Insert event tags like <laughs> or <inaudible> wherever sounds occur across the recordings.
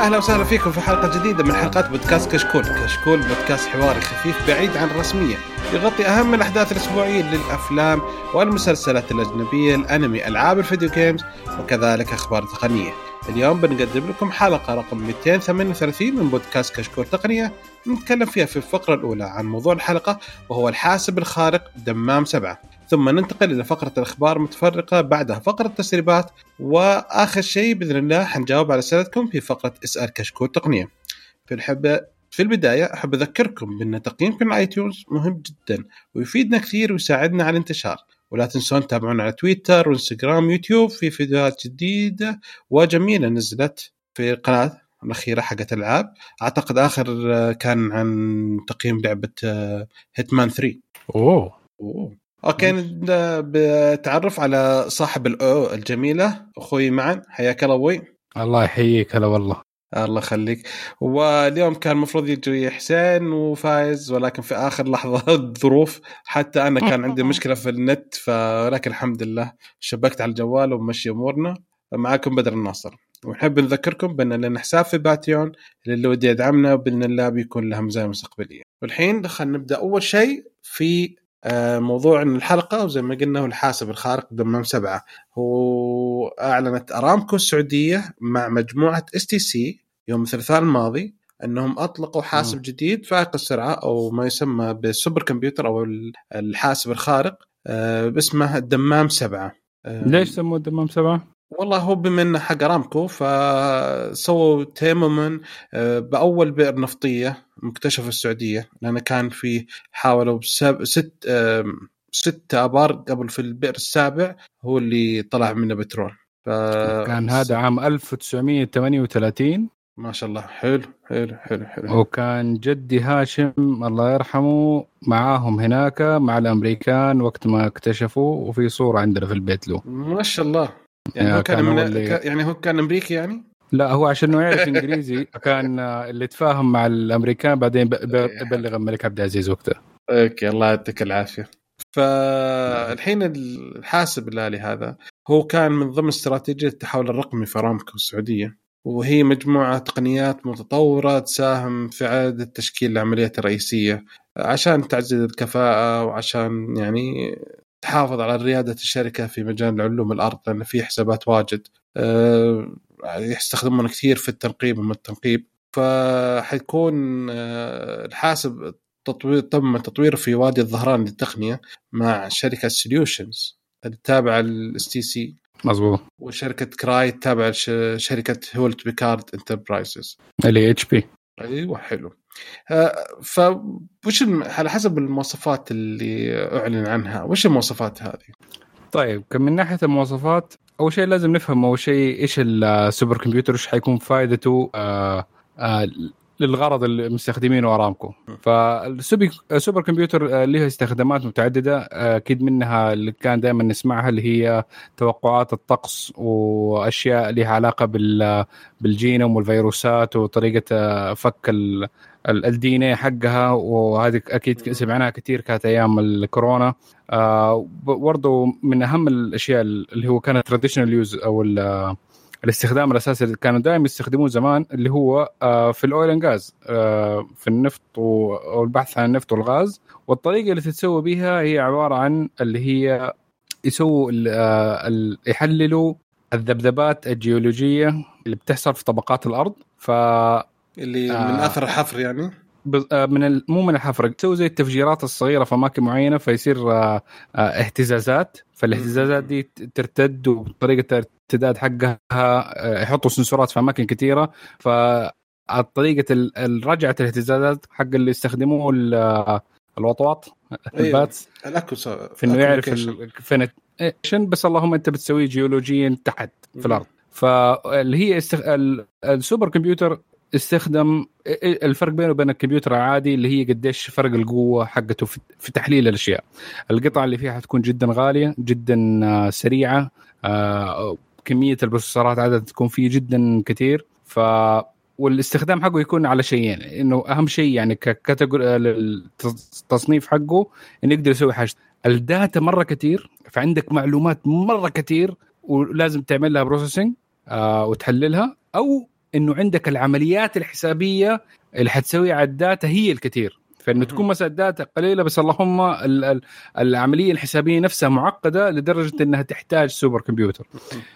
أهلا وسهلا فيكم في حلقة جديدة من حلقات بودكاست كشكول، كشكول بودكاست حواري خفيف بعيد عن الرسميه، يغطي أهم الأحداث الأسبوعية للأفلام والمسلسلات الأجنبية، الأنمي، ألعاب الفيديو جيمز وكذلك أخبار تقنية. اليوم بنقدم لكم حلقة رقم 238 من بودكاست كشكول تقنية، نتكلم فيها في الفقرة الأولى عن موضوع الحلقة وهو الحاسب الخارق دمام سبعة. ثم ننتقل إلى فقرة الأخبار متفرقة بعدها. فقرة التسريبات وآخر شيء بإذن الله حنجاوب على أسئلتكم في فقرة اسأل كشكول تقنية. في الحب في البداية أحب أذكركم بأن تقييمكم على iTunes مهم جدا ويفيدنا كثير ويساعدنا على الانتشار. ولا تنسون تتابعونا على تويتر وانستغرام ويوتيوب في فيديوهات جديدة. وجميله نزلت في القناه الأخيرة حقت العاب أعتقد آخر كان عن تقييم لعبة Hitman 3 أوه. أوه. okay بتعرف على صاحب الأو الجميلة أخوي معاذ حياك الله أبوي. الله يحييك هلا والله. الله يخليك. واليوم كان المفروض يجي حسين وفايز ولكن في آخر لحظة <laughs> الظروف حتى أنا كان عندي مشكلة في النت ولكن الحمد لله شبكت على الجوال ومشي أمورنا. معاكم بدر الناصر. ونحب نذكركم بأن لنا حساب في Patreon اللي ودي يدعمنا باذن الله بيكون له مزايا مستقبلية. والحين خلينا نبدأ. أول شيء في موضوع الحلقة وزي ما قلنا هو الحاسب الخارق دمام سبعة هو أعلنت أرامكو السعودية مع مجموعة STC يوم الثلاثاء الماضي إنهم أطلقوا حاسب م. جديد فائق السرعه أو ما يسمى بال supercomputer أو الحاسب الخارق باسمه الدمام سبعة ليش سموه الدمام سبعة؟ والله هو بما انه حق أرامكو فسووا تيمنا بأول بئر نفطية مكتشفه في السعودية لأن كان في حاولوا بسب... ست ست آبار قبل في البئر السابع هو اللي طلع منه بترول. ف... كان هذا عام 1938 ما شاء الله. حلو حلو حلو حلو. وكان جدي هاشم الله يرحمه معاهم هناك مع الأمريكان وقت ما اكتشفوا وفي صورة عندنا في البيت له. ما شاء الله. يعني هو كان, من... اللي... يعني هو كان أمريكي يعني؟ لا هو عشان انه يعرف إنجليزي كان اللي تفاهم مع الأمريكان بعدين بلغ الملك عبد العزيز وقتها. أوكي الله يعطيك العافية. فالحين الحاسب الآلي هذا هو كان من ضمن استراتيجية التحول الرقمي في أرامكو السعودية. وهي مجموعة تقنيات متطورة تساهم في اعاده تشكيل العمليات الرئيسية عشان تعزز الكفاءة وعشان يعني تحافظ على ريادة الشركة في مجال علوم الأرض لأن في حسابات واجد. أه يستخدمون كثير في التنقيب وما التنقيب. فحيكون أه الحاسب تطوير تم تطويره في وادي الظهران للتقنية مع شركة Solutions التابعه لل STC مظبوط. وشركة Cray التابعه لشركه Hewlett Packard Enterprise اللي HP أيوه حلو. فوش على حسب المواصفات اللي أعلن عنها وش المواصفات هذه؟ طيب من ناحية المواصفات أول شيء لازم نفهم أول شيء إيش السوبر كمبيوتر إيش حيكون فائدته آآ آآ للغرض اللي مستخدمينه أرامكو. فالسوبر كمبيوتر له استخدامات متعددة. أكيد منها اللي كان دائما نسمعها اللي هي توقعات الطقس وأشياء لها علاقة بالجينوم والفيروسات وطريقة فك ال DNA حقها. وهذه أكيد سمعناها كثير كانت أيام الكورونا. برضه من أهم الأشياء اللي هو كانت traditional use أو الاستخدام الأساسي اللي كانوا دائما يستخدموه زمان اللي هو في ال oil and gas في النفط والبحث عن النفط والغاز. والطريقة اللي تتسوى بها هي عبارة عن اللي هي يسووا يحللوا الذبذبات الجيولوجية اللي بتحصل في طبقات الأرض. ف اللي من أثر الحفر يعني؟ من مو من الحفر. تسوي زي التفجيرات الصغيرة في أماكن معينة فيصير اهتزازات. فالاهتزازات دي ترتد وطريقه الارتداد حقها يحطوا سنسورات في أماكن كثيرة. ف طريقه رجعه الاهتزازات حق اللي يستخدموه الوطواط ال bats. ال echoes في إنه يعرف فين بس اللهم أنت بتسويه جيولوجيا تحت في الأرض. فاللي هي استخ... السوبر كمبيوتر استخدم الفرق بينه وبين الكمبيوتر العادي اللي هي قديش فرق القوة حقته في تحليل الأشياء. القطع اللي فيها حتكون جدا غالية جدا سريعة كمية البروسيسورات عادة تكون فيه جدا كثير ف والاستخدام حقه يكون على شيئين إنه أهم شيء يعني ك category التصنيف حقه إنه يقدر يسوي حاجة. ال data مرة كثير فعندك معلومات مرة كثير ولازم تعمل لها processing آه وتحللها أو إنه عندك العمليات الحسابية اللي حتسويها على ال data هي الكثير. فإنه تكون مثلا ال data قليلة بس اللهم ال- ال- العملية الحسابية نفسها معقدة لدرجة إنها تحتاج سوبر كمبيوتر.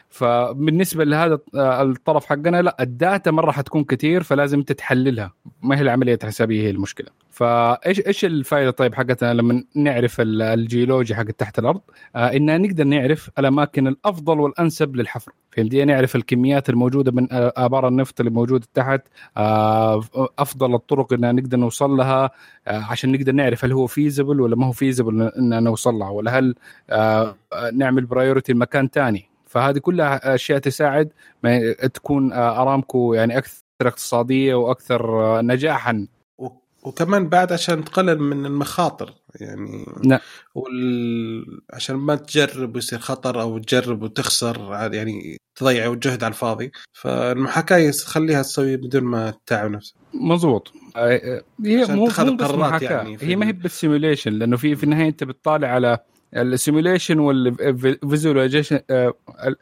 فبالنسبة لهذا آه، الطرف حقنا لا ال data مرة حتكون كثير فلازم أنت تحللها. ما هي العملية الحسابية؟ هي المشكلة. فايش إيش الفائدة طيب حقتنا لما نعرف ال- الجيولوجيا حق تحت الأرض؟ آه ان نقدر نعرف الأماكن الأفضل والأنسب للحفر. فهمتني؟ نعرف الكميات الموجودة من آه، آبار النفط اللي موجودة تحت آه أفضل الطرق ان نقدر نوصل لها آه عشان نقدر نعرف هل هو feasible ولا ما هو feasible ان نوصل لها ولا هل آه آه، نعمل priority لمكان ثاني فهذه كلها أشياء تساعد تكون آه، أرامكو يعني أكثر اقتصادية وأكثر نجاحا. وكمان بعد عشان تقلل من المخاطر يعني نعم. وال... عشان ما تجرب ويصير خطر أو تجرب وتخسر يعني تضيع الجهد على الفاضي. فالمحاكاه خليها تسوي بدون ما تتعب نفسك. مضبوط. هي مو مو بس قرارات محاكاة. يعني هي ما هي ال- بال simulation لأنه في في النهاية أنت بتطالع على ال simulation وال visualization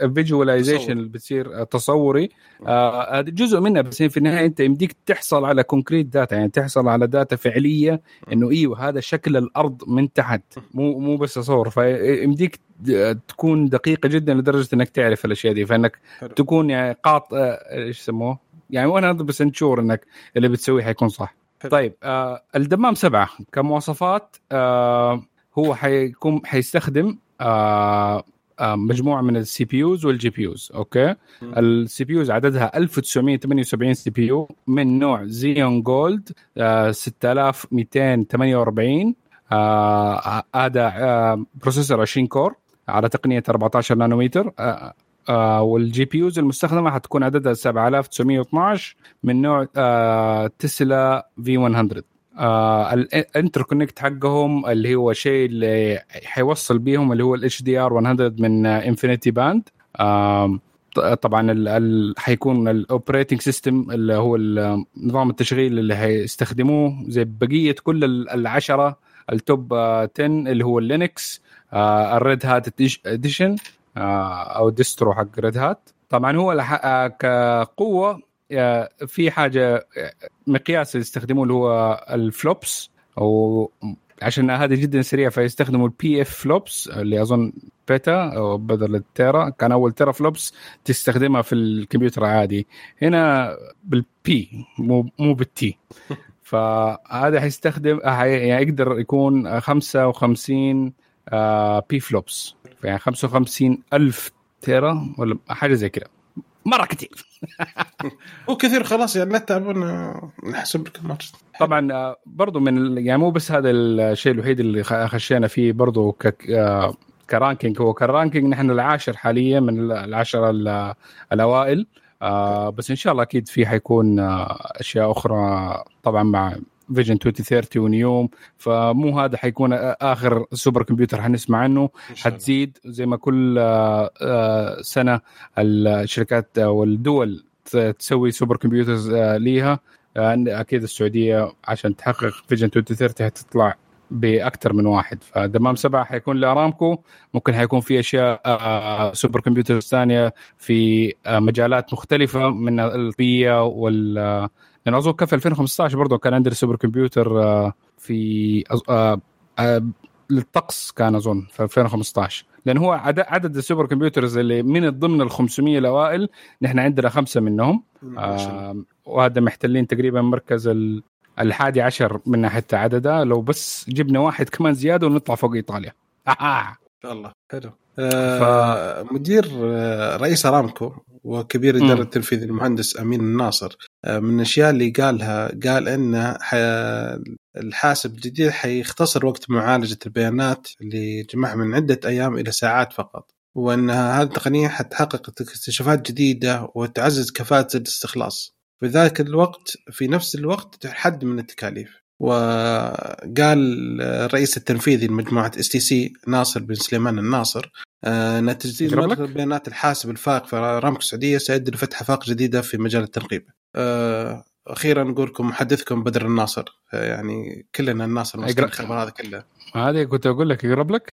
ال visualization اللي بتصير آه، تصوري. آه، هذا جزء منها بس في النهاية أنت يمديك تحصل على concrete data يعني تحصل على data فعلية إنه إيوه هذا شكل الأرض من تحت مو مو بس تصور. فيمديك د- تكون دقيقة جدا لدرجة إنك تعرف الأشياء دي. فإنك حلو. تكون يعني قاط آه، إيش يسموه؟ يعني وأنا بس ensure إنك اللي بتسويه حيكون صح. حلو. طيب آه الدمام سبعة كمواصفات آه هو حيكون حيستخدم آه آه مجموعة من ال CPUs وال GPUs okay. ال CPUs عددها 1978 CPU من نوع Xeon Gold آه 6248 آه هذا آه processor 20 core على تقنية 14 نانومتر آه آه وال GPUs المستخدمة حتكون عددها 7912 من نوع آه Tesla V100 آه ال interconnect حقهم اللي هو شيء اللي حيوصل بيهم اللي هو ال HDR 100 من InfiniBand آه طبعا ال ال حيكون ال operating system اللي هو نظام التشغيل اللي حيستخدموه زي بقية كل ال- العشرة ال top آه، 10 اللي هو ال Linux آه، ال Red Hat edition أو distro حق Red Hat طبعا هو آه، كقوة آه، في حاجة آه، مقياس يستخدموه اللي هو ال FLOPS أو عشان هذه جدا سريعة فيستخدموا ال PF FLOPS اللي أظن peta أو بدل ال tera كان أول tera FLOPS تستخدمها في الكمبيوتر العادي هنا بال P مو مو بال T <laughs> فهذا حيستخدم حي- يعني يقدر يكون 55 آه، P FLOPS. يعني 55 ألف tera ولا حاجة زي كذا مرة كثير. <laughs> هو كثير خلاص يعني لا تعبون نحسب لكم math طبعا آه، برضو من يعني مو بس هذا الشيء الوحيد اللي خ- خشينا فيه برضو ك آه، ك ranking. هو ك ranking نحن العاشر حاليا من ال- العشرة ال- الأوائل. آه بس إن شاء الله أكيد في حيكون آه أشياء أخرى طبعا مع vision 2030 ونيوم فمو هذا حيكون آخر سوبر كمبيوتر حنسمع عنه. حتزيد زي ما كل سنة الشركات والدول تسوي super computers ليها. أكيد السعودية عشان تحقق vision 2030 حتطلع بأكثر من واحد. فدمام سبعة حيكون لأرامكو. ممكن حيكون في أشياء super computers ثانية في مجالات مختلفة من البيئه وال لأن أظن كان في 2015 برضه كان عندنا super computer آه، في آه، آه، للطقس كان أظن في 2015 لأن هو عدد, عدد ال super computers اللي من ضمن ال 500 الاوائل نحن عندنا خمسة منهم. آه وهذا محتلين تقريبا مركز ال- الحادي عشر من ناحية عدده. لو بس جبنا واحد كمان زيادة ونطلع فوق إيطاليا. آه. الله. حلو. آه مدير آه رئيس أرامكو وكبير. الاداره التنفيذي المهندس أمين الناصر. آه من الأشياء اللي قالها قال إن الحاسب الجديد حيختصر وقت معالجة البيانات اللي جمعها من عدة أيام إلى ساعات فقط وإن هذه التقنية حتحقق اكتشافات جديدة وتعزز كفاءة الاستخلاص. في ذلك الوقت في نفس الوقت حد من التكاليف. وقال الرئيس التنفيذي لمجموعة اس تي سي ناصر بن سليمان الناصر آه، إن تجديد؟ مدخل بيانات الحاسب الفائق في ارامكو السعودية سيؤدي لفتح افاق جديدة في مجال التنقيب. آه، أخيرا نقول لكم محدثكم بدر الناصر آه، يعني كلنا الناصر أقرأ. الخبر هذا كله هذه كنت أقول لك يقرب لك؟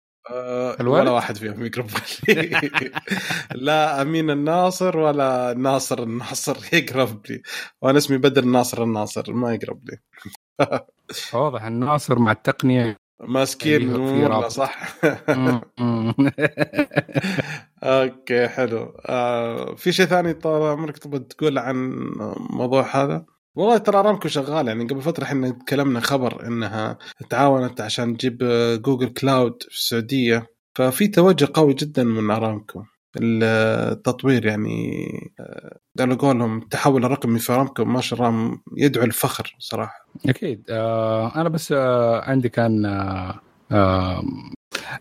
ولا واحد فيهم يقرب لي <laughs> لا أمين الناصر ولا ناصر الناصر <laughs> يقرب لي وأنا اسمي بدر الناصر الناصر ما يقرب لي واضح الناصر مع التقنية ماسكين امورنا رابط. صح. <laughs> okay حلو آه في شيء ثاني طال عمرك تبغى تقول عن الموضوع هذا؟ والله ترى ارامكو شغال يعني قبل فترة إحنا تكلمنا خبر إنها تعاونت عشان تجيب Google Cloud في السعودية ففي توجه قوي جدا من ارامكو التطوير يعني آه، على قولهم التحول الرقمي في ارامكو ما شاء الله يدعو الفخر صراحة. أكيد. آه أنا بس آه عندي كان آه آه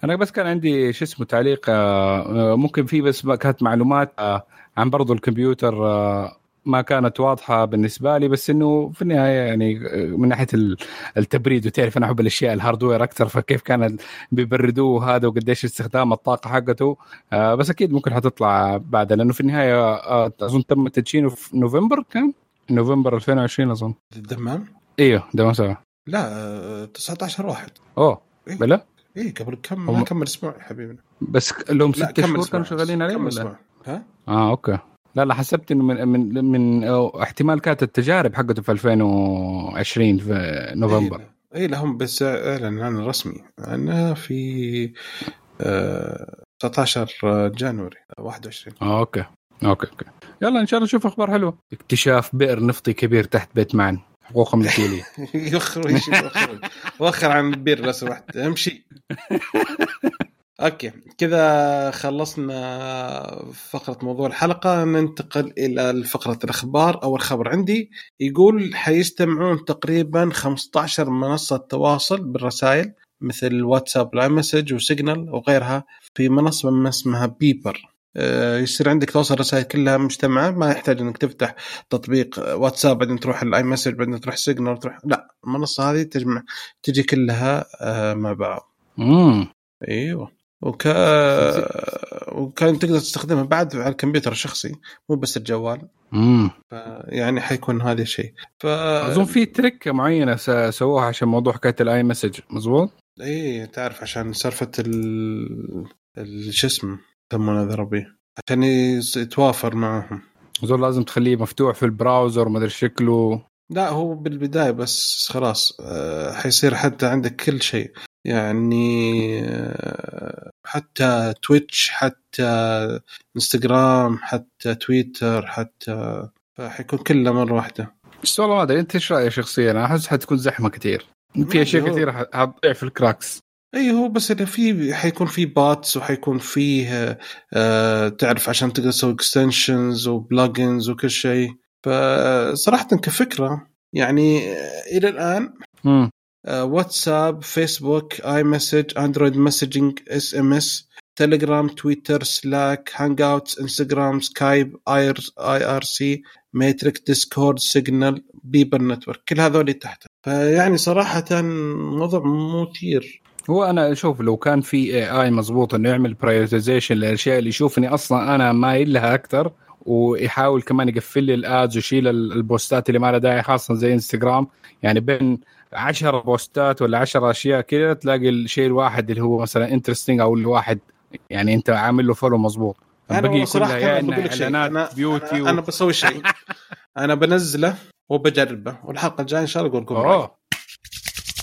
أنا بس كان عندي شو اسمه تعليق آه آه، ممكن في بس كانت معلومات آه عن برضو الكمبيوتر آه ما كانت واضحة بالنسبة لي بس إنه في النهاية يعني آه، من ناحية ال- التبريد وتعرف أنا أحب الأشياء الهاردوير أكثر فكيف كان بيبردوه هذا وقديش استخدام الطاقة حقته آه بس أكيد ممكن حتطلع بعد لأنه في النهاية آه أظن تم تدشينه في نوفمبر كان نوفمبر 2020 أظن الدمام؟ إيوه ده سوا لا آه، 19 واحد أوه إيه. بلا إيه قبل كم هم- ما كمل أسبوع يا حبيبنا بس لهم ست شهور. كانوا شغالين عليه ولا. ها؟ آه أوكي لا لا حسبت إنه من من من احتمال كانت التجارب حقته في 2020 في نوفمبر. اي إيه لهم بس اعلن عن رسمي أنه في آه 19 جانوري 21 آه okay okay okay. يلا إن شاء الله نشوف أخبار حلوة. اكتشاف بئر نفطي كبير تحت بيت معن حقوق ملكيه <laughs> يخرج يخرج. وخر عن البير لو سمحت. أمشي. <laughs> okay كذا خلصنا فقرة موضوع الحلقة. ننتقل إلى فقرة الأخبار. أول خبر عندي يقول حيجتمعون تقريبا 15 منصة تواصل بالرسائل مثل WhatsApp ل iMessage و Signal وغيرها في منصة ما اسمها Beeper. آه، يصير عندك توصل رسائل كلها مجتمعة ما يحتاج إنك تفتح تطبيق واتساب بعدين تروح ال iMessage بعدين تروح Signal تروح لا المنصة هذه تجمع تجي كلها آه، مع بعض. امم أيوه. وك... وكان تقدر تستخدمها بعد على الكمبيوتر الشخصي مو بس الجوال. امم يعني حيكون هذا الشيء. ف أظن في trick معينة سووها عشان موضوع حكاية ال iMessage مزبوط إيه تعرف عشان سالفه ال شو اسمه يسمونه ذا ربي عشان يتوافر معهم. أظن لازم تخليه مفتوح في ال browser ما أدري شكله. لا هو بالبداية بس خلاص آه، حيصير حتى عندك كل شيء. يعني آه، حتى Twitch حتى انستغرام حتى تويتر حتى فحيكون كله مرة واحدة. بس والله ما أدري أنت إيش رأيك شخصيا؟ أنا أحس حتكون زحمة كثير. في أشياء ح- حتضيع في ال cracks. اي هو بس إنه في حيكون في bots وحيكون فيه آه تعرف عشان تقدر تسوي extensions و plugins وكل شيء. فصراحة كفكرة يعني إلى الآن آه، WhatsApp Facebook iMessage Android Messaging SMS Telegram Twitter Slack Hangouts Instagram Skype IRC Matrix Discord Signal Beeper network كل هذول تحت. فيعني صراحة موضوع مثير. هو أنا أشوف لو كان في AI مضبوط إنه يعمل prioritization للاشياء اللي يشوفني أصلا أنا مايل لها أكثر ويحاول كمان يقفل لي ال ads ويشيل ال- البوستات اللي ما لها داعي خاصة زي إنستغرام. يعني بين 10 بوستات ولا 10 أشياء كذا تلاقي الشيء الواحد اللي هو مثلا interesting أو الواحد يعني أنت عامل له follow مضبوط أنا كلها إنها بقول لك شيء. إعلانات أنا beauty أنا, أنا بسوي شيء. <laughs> أنا بنزله وبجربه والحلقة الجاية إن شاء الله أقول لكم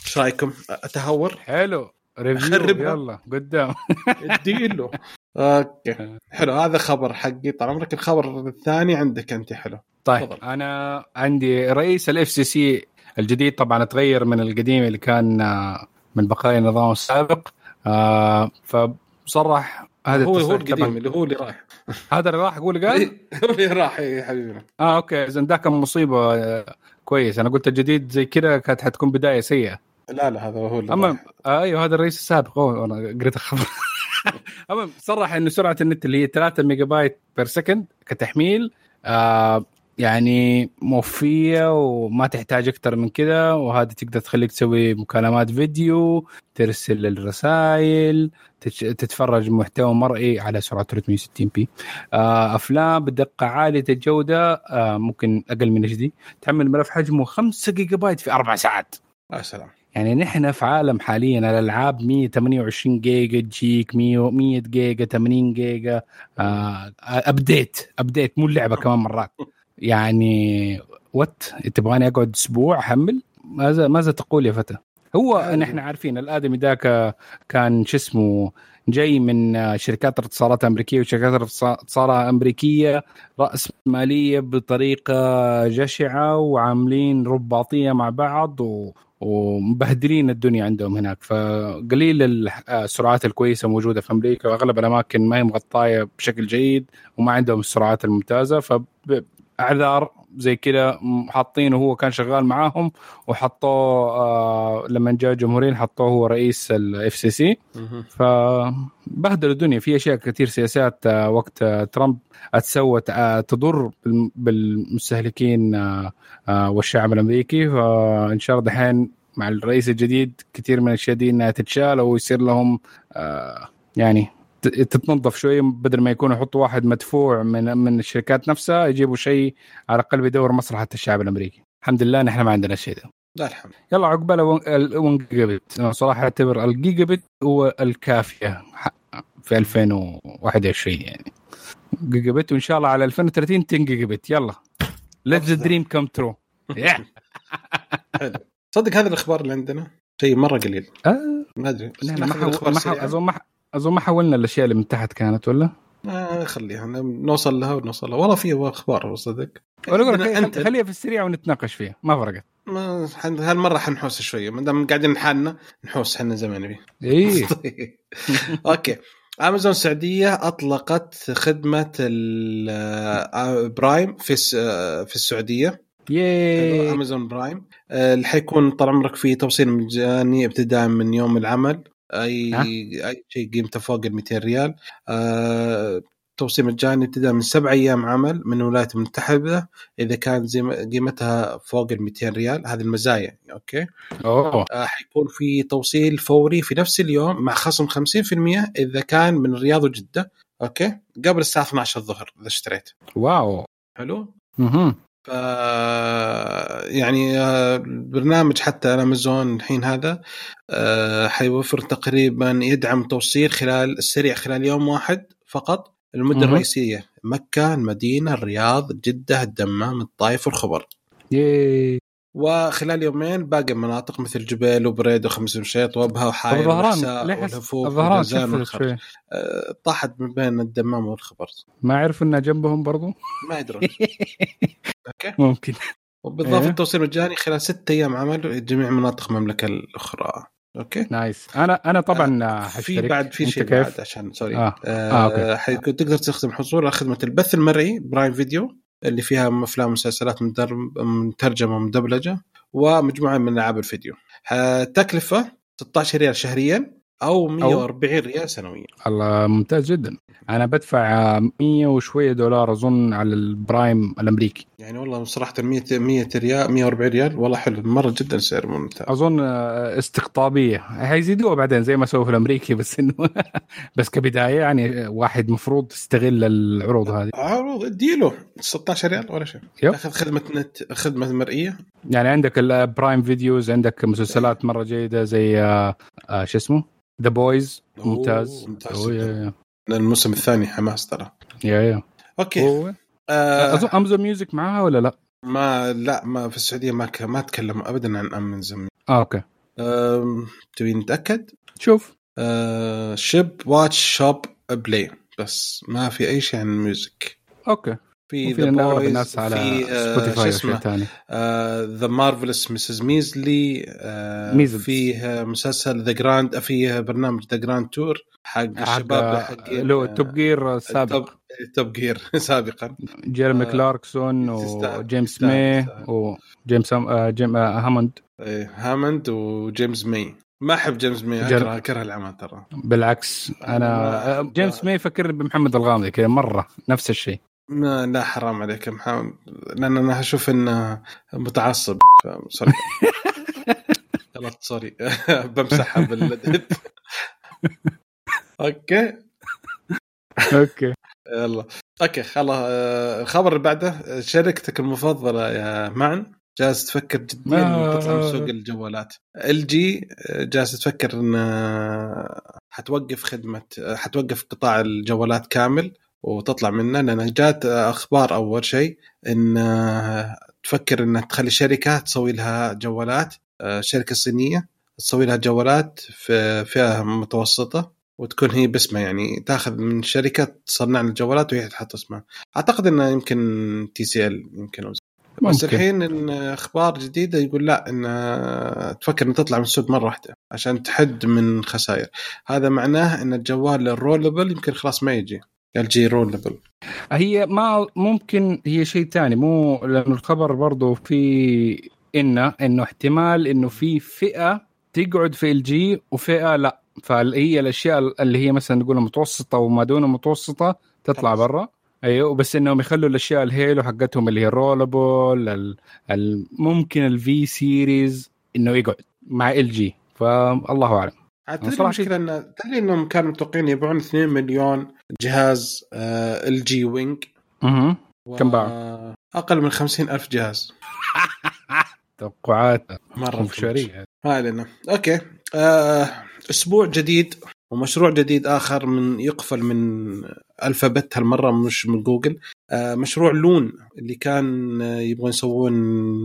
إيش رأيكم؟ أتهور؟ حلو. review. يلا قدام. <laughs> اديله. okay. حلو هذا خبر حقي. طال عمرك الخبر الثاني عندك أنت حلو. طيب تفضل. أنا عندي رئيس ال FCC الجديد طبعا تغير من القديم اللي كان آه، من بقايا النظام السابق. آه، فصرح هذا هو هو القديم طبعاً. اللي هو اللي راح. <laughs> هذا اللي راح أقول <laughs> قال؟ هو اللي راح يا حبيبنا آه okay اذا ذاك مصيبه آه، كويس. أنا قلت الجديد زي كذا كانت حتكون بداية سيئة. لا لا هذا هو اللي اما راح. آه أيوه هذا الرئيس السابق. أوه أنا قريت الخبر. <laughs> المهم صرح إنه سرعة النت اللي هي 3 megabyte per second كتحميل آه يعني موفية وما تحتاج أكثر من كذا وهذا تقدر تخليك تسوي مكالمات فيديو ترسل الرسائل تتفرج محتوى مرئي على سرعة 360 p آه أفلام بدقة عالية الجودة آه ممكن أقل من HD تحمل ملف حجمه 5 جيجا بايت في أربع ساعات. يا سلام يعني نحن في عالم حاليا الألعاب 128 جيجا تجيك 100 100 جيجا 80 جيجا آه update update مو اللعبة كمان مرات. <laughs> يعني what تبغاني أقعد أسبوع أحمل؟ ماذا ماذا تقول يا فتى؟ هو نحن عارفين الآدمي ذاك كان شو اسمه جاي من شركات اتصالات امريكيه وشركات اتصالات أمريكية رأس مالية بطريقة جشعة وعاملين رباطية مع بعض و ومبهدلين الدنيا عندهم هناك. فقليل السرعات الكويسة موجودة في أمريكا وأغلب الأماكن ما هي مغطاية بشكل جيد وما عندهم السرعات الممتازة. فاعذار زي كذا حاطينه هو كان شغال معاهم وحطوه آه لما جاء جمهوريين حطوه هو رئيس ال FCC فبهدلوا الدنيا. في أشياء كثير سياسات آه وقت آه ترامب اتسوت آه تضر بالمستهلكين آه آه والشعب الأمريكي. فان شاء الله دحين مع الرئيس الجديد كثير من الأشياء دي إنها تتشال ويصير لهم آه يعني تتنظف شوي بدل ما يكونوا يحطوا واحد مدفوع من من الشركات نفسها يجيبوا شيء على الأقل بيدور مصلحة الشعب الأمريكي. الحمد لله نحن ما عندنا الشيء ده لا الحمد يلا عقبال 1 جيجا بت أنا صراحة أعتبر الجيجا بت هو الكافية في 2021 يعني. جيجا بت وإن شاء الله على 2030 10 جيجا بت يلا. let the dream come true حلو. صدق هذا الإخبار اللي عندنا شيء مرة قليل. آه. ما أدري ما. أظن أظن ما حولنا الأشياء اللي من تحت كانت ولا؟ آه خليها نوصل لها ونوصل لها. والله في أخبار صدق انت خليها في السريع ونتناقش فيها. ما فرقت. ما هالمرة حنحوس شوية. ما دام قاعدين لحالنا نحوس إحنا زي ما نبي اي <laughs> <laughs> أوكي. امازون السعوديه أطلقت خدمة ال Prime في في السعودية. yay. امازون برايم اللي حيكون طال عمرك في توصيل مجاني ابتداء من يوم العمل. أي؟ أي شيء قيمته فوق ال 200 ريال. آه توصيل مجاني ابتداء من سبع أيام عمل من الولايات المتحدة إذا كان زي قيمتها فوق ال 200 ريال هذه المزايا أوكي؟ أوه. آه حيكون في توصيل فوري في نفس اليوم مع خصم 50% إذا كان من الرياض وجدة أوكي؟ قبل الساعة 12 الظهر إذا اشتريت. wow. حلو؟ أها ف يعني البرنامج حتى امازون الحين هذا حيوفر تقريبا يدعم توصيل خلال السريع خلال يوم واحد فقط المدن الرئيسية. مكة المدينة الرياض جدة الدمام الطائف والخبر yay. وخلال يومين باقي المناطق مثل جبيل وبريدة وخميس مشيط وأبها وحايل الظهران الظهران شوي؟ طاحت من بين الدمام والخبر. ما عرفوا انها جنبهم برضو؟ ما يدرون. <laughs> okay. ممكن. وبالاضافه التوصيل مجاني خلال ستة أيام عمل جميع مناطق المملكة الأخرى. okay. nice. أنا أنا طبعا آه في بعد في شيء؟ بعد عشان sorry آه. آه, آه، آه تقدر تستخدم حصول على خدمة البث المرئي Prime Video. اللي فيها أفلام ومسلسلات مترجمة ومدبلجة ومجموعة من ألعاب الفيديو. تكلفة 16 ريال شهريا. أو 140 ريال سنويا. الله ممتاز جدا. أنا بدفع 100 وشوية دولار أظن على ال Prime الأمريكي. يعني والله صراحة 100 100 ريال 140 ريال والله حلو. مرة جدا سعر ممتاز. أظن استقطابية. حيزيدوها بعدين زي ما سووا في الأمريكي بس إنه <laughs> بس كبداية يعني واحد مفروض يستغل العروض هذه. عروض اديله 16 ريال ولا شيء. تاخذ خدمة نت خدمة مرئية. يعني عندك ال Prime Videos عندك مسلسلات مرة جيدة زي آه شو اسمه؟ The Boys ممتاز. ممتاز الموسم الثاني حماس ترى. yeah yeah. okay. آه أظن Amazon Music معاها ولا لا؟ ما لا ما في السعودية ما ك... ما تكلموا ابدا عن امازون آه okay. تبي نتأكد؟ شوف. آه شيب واتش شوب بلاي بس ما في أي شيء عن ال music okay. في The Boys الناس على في Spotify وشيء ثاني. The Marvelous Mrs. Maisel. فيه مسلسل The Grand فيه برنامج The Grand Tour حق الشباب حقين لو Top Gear سابق. Top Gear <laughs> سابقا. جيرمي آه، كلاركسون وجيمس ماي تستاهل. وجيمس آه، جيم آه، هاموند هامند وجيمس ماي ما أحب جيمس ماي جر- أكره أكره العمل ترى. بالعكس أنا آه، جيمس ماي يفكرني بمحمد الغامدي كذا مرة نفس الشيء. ما لا حرام عليك يا محمد لأن أنا أشوف إنه متعصب sorry <laughs> غلط sorry <laughs> بمسحها بالدب <laughs> okay. okay. يلا. okay خلاص آه، الخبر اللي بعده شركتك المفضلة يا معن جالس تفكر جديا آه. آه. تطلع من سوق الجوالات. LG جالس تفكر إن حتوقف خدمة حتوقف قطاع الجوالات كامل. وتطلع منه لأن جات أخبار أول شيء إن تفكر إنها تخلي شركة تسوي لها جوالات شركة صينية تسوي لها جوالات في فئة متوسطة وتكون هي باسمها يعني تأخذ من شركة تصنع الجوالات وهي تحط اسمها. أعتقد انه يمكن TCL يمكن. أو بس ممكن. الحين إن أخبار جديدة يقول لا إن تفكر ان تطلع من السوق مرة واحدة عشان تحد من خسائر. هذا معناه إن الجوال ال rollable يمكن خلاص ما يجي. LG rollable هي ما ممكن هي شيء ثاني مو لأنه الخبر برضه في إنه إنه احتمال إنه في فئة تقعد في ال LG وفئة لا. فهي الأشياء اللي هي مثلا نقول متوسطة وما دون متوسطة تطلع. برا. أيوه بس إنهم يخلوا الأشياء ال halo حقتهم اللي هي ال rollable ال- ال- ممكن ال V series إنه يقعد مع LG فالله أعلم. تدري المشكلة ان تدري إنهم كانوا متوقعين يبيعون 2 مليون جهاز LG Wing أها كم باعوا؟ أقل من 50 ألف جهاز. <laughs> توقعات. مرة شريه ما علينا. okay. آه، أسبوع جديد ومشروع جديد آخر من يقفل من Alphabet هالمره مش من جوجل. آه، مشروع Loon اللي كان آه، يبغون يسوون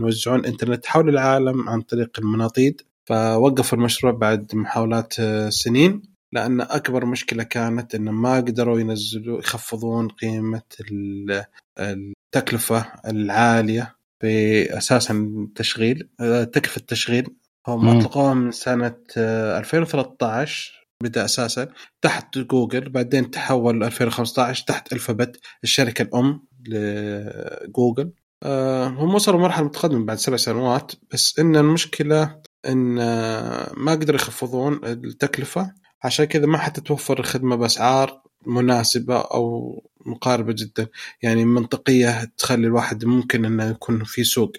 يوزعون إنترنت حول العالم عن طريق المناطيد. فوقفوا المشروع بعد محاولات آه، سنين لأن أكبر مشكلة كانت إن ما قدروا ينزلوا يخفضون قيمة ال- التكلفة العالية في أساسا التشغيل آه، تكلفة التشغيل هم مم. أطلقوها من سنة آه، 2013 بدأ أساسا تحت جوجل بعدين تحول 2015 تحت ألفابت الشركة الأم لجوجل آه، هم وصلوا مرحله متقدمة بعد سبع سنوات بس إن المشكلة إن آه، ما قدروا يخفضون التكلفة. عشان كذا ما حتتوفر الخدمة بأسعار مناسبة أو مقاربة جدا. يعني منطقية تخلي الواحد ممكن إنه يكون في سوق.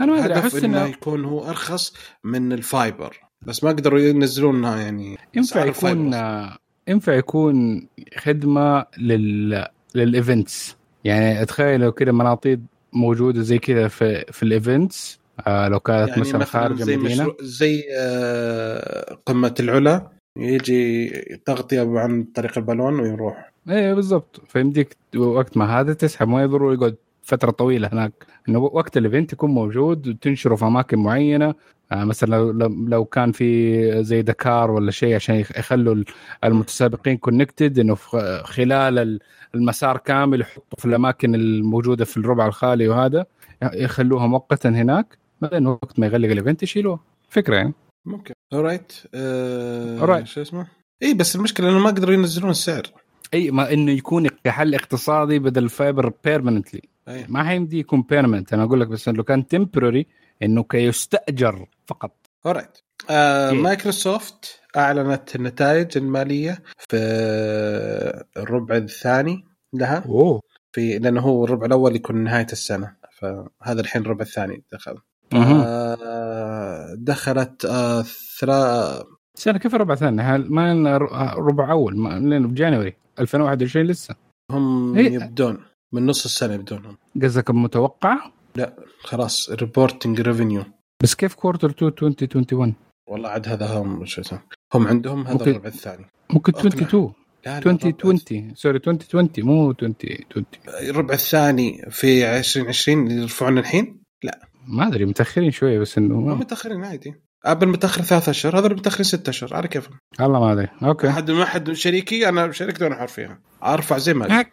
أنا ما أدري أحس إنه يكون هو أرخص من ال fiber. بس ما قدروا ينزلونها يعني ينفع يكون. آه، ينفع يكون خدمة لل لل events يعني اتخيلوا كده مناطيد موجودة زي كذا في في ال events لو كانت يعني مثلا خارج زي المدينة. مشروع زي آه، قمة العلا يجي تغطية عن طريق البالون ويروح. إيه بالضبط. فيمديك وقت ما هذا تسحب ما يضر يقعد فترة طويلة هناك. إنه وقت ال event يكون موجود وتنشره في أماكن معينة. آه مثلا لو لو- كان في زي دكار ولا شيء عشان يخ- يخلوا ال- المتسابقين connected إنه خلال ال- المسار كامل يحطوا في الأماكن الموجودة في الربع الخالي وهذا يخلوها مؤقتا هناك. بعدين وقت ما يغلق ال event يشيلوها فكرة يعني. ممكن. alright آه Alright. شو اسمه؟ اي بس المشكلة إنه ما قدروا ينزلون السعر. اي ما إنه يكون كحل اقتصادي بدل ال fiber permanently. ما حيمدي يكون permanent أنا أقول لك بس لو كان temporary إنه كيستأجر فقط. اورايت آه إيه. مايكروسوفت أعلنت النتائج المالية في الربع الثاني لها. أوه. في لأنه هو الربع الأول يكون نهاية السنة. فهذا الحين الربع الثاني دخل. آه دخلت آه ثرا سنة كيف ربع ثاني؟ هل ما ر- ربع أول ما لنا بجانوري 2021 لسه. هم إيه. يبدون. من نص السنة يبدونهم قصدك متوقع؟ خلاص reporting revenue بس كيف quarter 2 2021 والله عاد هذا هم شو اسمه هم عندهم هذا ممكن. الربع الثاني. ممكن أقنع. 22 لا لا 2020 sorry 2020 مو 2020 الربع الثاني في 2020 اللي يرفعون الحين؟ ما أدري متأخرين شوية بس إنه متأخرين عادي. أبل متاخر ثلاثة أشهر هذول متأخرين ستة أشهر على كيفهم. والله ما ادري okay. احد ما حد شريكي أنا شركتي وأنا حر فيها. أرفع زي ما. <laughs> <laughs>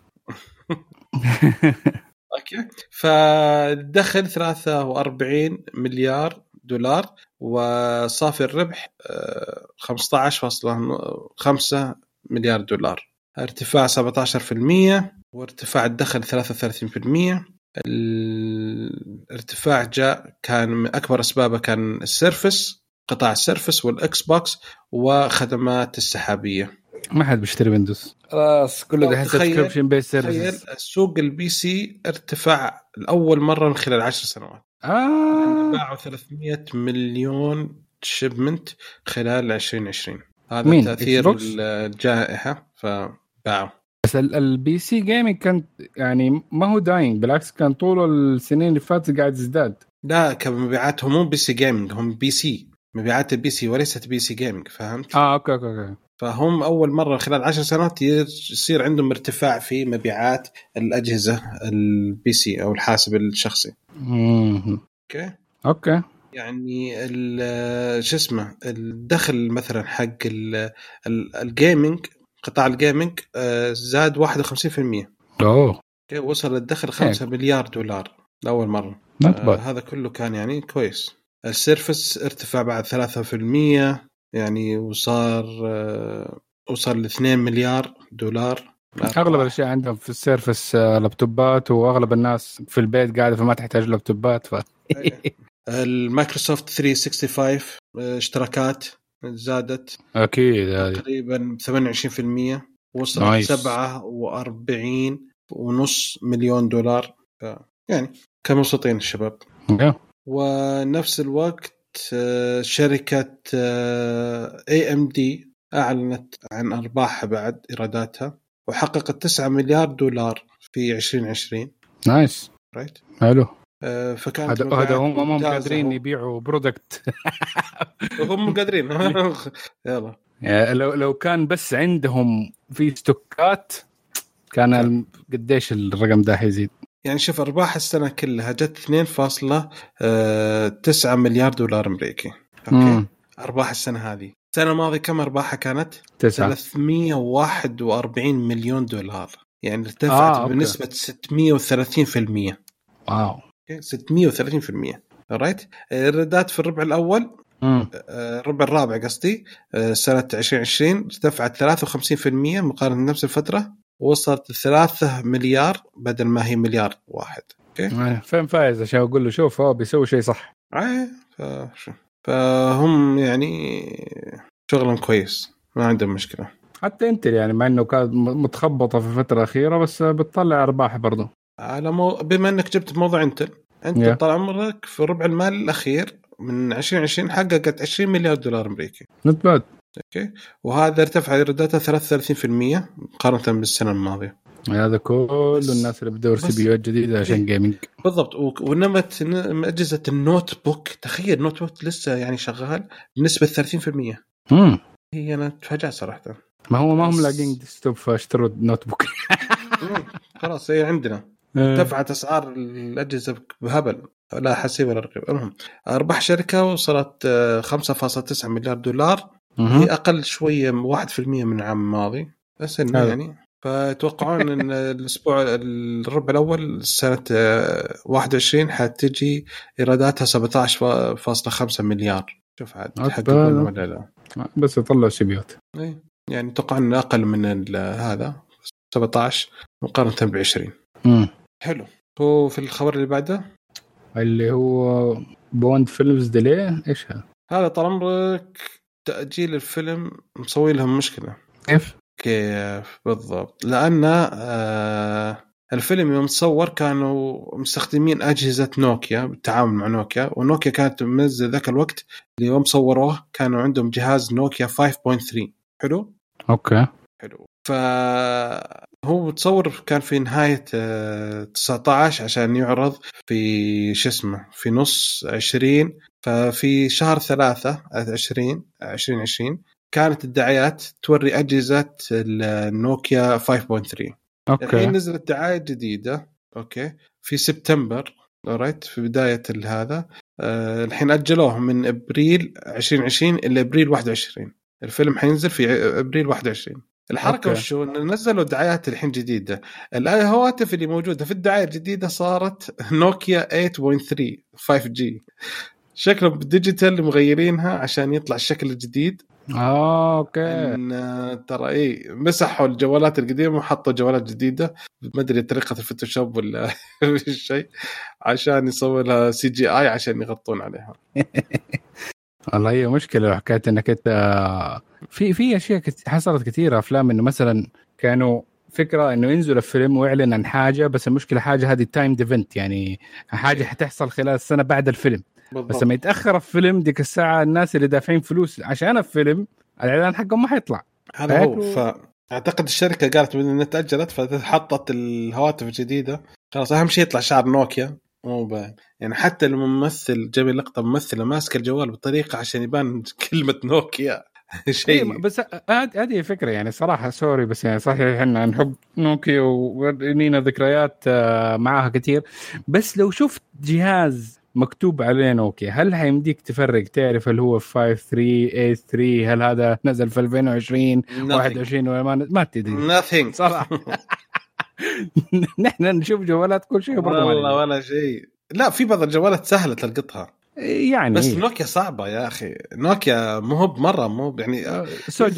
okay. فدخل 43 مليار دولار وصافي الربح آه، 15.5 مليار دولار. ارتفاع 17% وارتفاع الدخل 33% الارتفاع جاء كان من أكبر أسبابه كان ال service قطاع ال service وال Xbox وخدمات السحابية. ما حد بيشتري ويندوز. خلاص كله دحين تخيل- subscription based service السوق ال PC ارتفع لأول مرة من خلال عشر سنوات. آه. باعوا 300 مليون shipment خلال 2020 هذا مين؟ تأثير؟ الجائحة فباعوا. بس ال PC gaming كان يعني ما هو dying بالعكس كان طول السنين اللي فاتت قاعد يزداد. لا كمبيعات هم مو PC gaming هم PC مبيعات ال PC وليست PC gaming فهمت؟ آه okay okay okay. فهم أول مرة خلال عشر سنوات يصير عندهم ارتفاع في مبيعات الأجهزة ال PC أو الحاسب الشخصي. okay؟ okay. يعني شو اسمه الدخل مثلا حق ال- ال- ال gaming قطاع ال gaming آه، زاد 51% أوه. okay وصل الدخل 5 مليار دولار لأول مرة. not آه هذا كله كان يعني كويس. ال service ارتفع بعد 3% يعني وصار آه وصل ل 2 مليار دولار. أغلب الأشياء عندهم في ال service آه، لابتوبات وأغلب الناس في البيت قاعدة فما تحتاج لابتوبات ف <laughs> المايكروسوفت 365 آه، اشتراكات. زادت أكيد هذه. تقريبا 28% وصلت nice. 47 ونص مليون دولار. ف يعني كانوا مبسوطين الشباب. ونفس الوقت آه، شركة AMD أعلنت عن أرباحها بعد إيراداتها وحققت 9 مليار دولار في 2020 nice right حلو. فكانت هذا هذا هم هم. قادرين يبيعوا product <laughs> هم قادرين. <laughs> يلا. يعني لو لو كان بس عندهم في ستوكات كان ال- قديش الرقم ده حيزيد؟ يعني شوف أرباح السنة كلها جت 2.9 مليار دولار أمريكي. okay. مم. أرباح السنة هذه. السنة الماضية كم أرباحها كانت؟ تسعة. 341 مليون دولار. يعني ارتفعت آه، آه،. بنسبة 630% wow. 630% right الايرادات في الربع الأول. آه، الربع الرابع قصدي. آه، سنة 2020 ارتفعت 53% مقارنة بنفس الفترة. وصلت 3 مليار بدل ما هي مليار واحد. يعني فين فايز؟ عشان أقول له شوف هو بيسوي شيء صح. آه، فهم يعني شغلهم كويس. ما عندهم مشكلة. حتى إنتل يعني مع إنه كانت متخبطة في الفترة الأخيرة بس بتطلع أرباح برضه على مو... بما إنك جبت موضوع إنتل انت Yeah. طال عمرك في الربع المالي الأخير من 2020 حققت 20 مليار دولار أمريكي. not bad OK؟ وهذا ارتفع ايراداتها 33% مقارنة بالسنة الماضية. هذا كل الناس اللي بتدور CPU جديده عشان إيه. gaming بالضبط ونمت أجهزة ال notebook تخيل notebook لسه يعني شغال بنسبة 30% امم هي أنا تفاجأت صراحة. ما هو ما هم لاقين desktop فاشتروا notebook. مم. خلاص هي عندنا. ارتفعت أسعار الأجهزة بهبل. لا حسيب ولا رقيب المهم أرباح الشركة وصلت آه، 5.9 مليار دولار. هي أقل شوية 1% من العام الماضي بس إنه. يعني. فيتوقعون إن <laughs> الأسبوع الربع الأول سنة آه، 21 حتجي إيراداتها 17.5 مليار. شوف عاد أكبر. يحققون ولا لا. بس يطلعوا سي بيوت إيه. يعني أتوقع إنه أقل من هذا. 17 مقارنة ب 20 مم. حلو. هو في الخبر اللي بعده؟ اللي هو Bond films delay إيش هذا؟ هذا طال عمرك تأجيل الفيلم مسوي لهم مشكلة. كيف؟ كيف؟ بالضبط. لأن آه الفيلم يوم تصور كانوا مستخدمين أجهزة نوكيا بالتعاون مع نوكيا ونوكيا كانت منزل ذاك الوقت اللي يوم صوروه كانوا عندهم جهاز نوكيا 5.3 حلو؟ OK. حلو. فهو تصور كان في نهاية آه، 19 عشان يعرض في show اسمه في نص 20 ففي شهر ثلاثة 20 2020 كانت الدعايات توري أجهزة النوكيا 5.3 الحين OK. نزلت دعاية جديدة OK في سبتمبر right في بداية هذا آه، الحين أجلوه من أبريل 2020 إلى أبريل 21 الفيلم حينزل في أبريل 21 الحركة OK. وشو؟ نزلوا دعايات الحين جديدة. الهواتف اللي موجودة في الدعاية الجديدة صارت نوكيا 8.3 5G شكلهم بال digital مغيرينها عشان يطلع الشكل الجديد. آه OK. إن ترى إي مسحوا الجوالات القديمة وحطوا جوالات جديدة. ما أدري طريقة ال Photoshop ولا <laughs> شيء. عشان يسوي لها CGI عشان يغطون عليها. <laughs> والله هي مشكلة حكاية إنك أنت في في أشياء حصلت كثيره أفلام إنه مثلا كانوا فكرة إنه ينزل الفيلم ويعلن عن حاجة بس المشكلة حاجة هذه time event يعني حاجة حتحصل خلال السنة بعد الفيلم. بس بالضبط. لما يتأخر الفيلم ديك الساعة الناس اللي دافعين فلوس عشان الفيلم الإعلان حقهم ما حيطلع. هذا هو. فأعتقد الشركة قالت بما إنها تأجلت فحطت الهواتف الجديدة. خلاص أهم شيء يطلع شعار نوكيا. مو باين. يعني حتى الممثل جاب لي لقطة ممثلة ماسكة الجوال بطريقة عشان يبان <laughs> كلمة نوكيا. <laughs> شيء. إيه، بس هذه هذه فكرة يعني صراحة سوري بس يعني صحيح إحنا نحب نوكيا ولينا ذكريات آه، معاها كثير. بس لو شفت جهاز مكتوب عليه نوكيا هل حيمديك تفرق تعرف هل هو 5 3 8 3 هل هذا نزل في 2020 21 ولا ما ما تدري. Nothing. صراحة <laughs> <laughs> نحن نشوف جوالات كل شيء برضه والله. ولا شيء لا في بعض الجوالات سهلة تلقطها يعني بس إيه. نوكيا صعبة يا أخي نوكيا مو هو بمره مو يعني آه،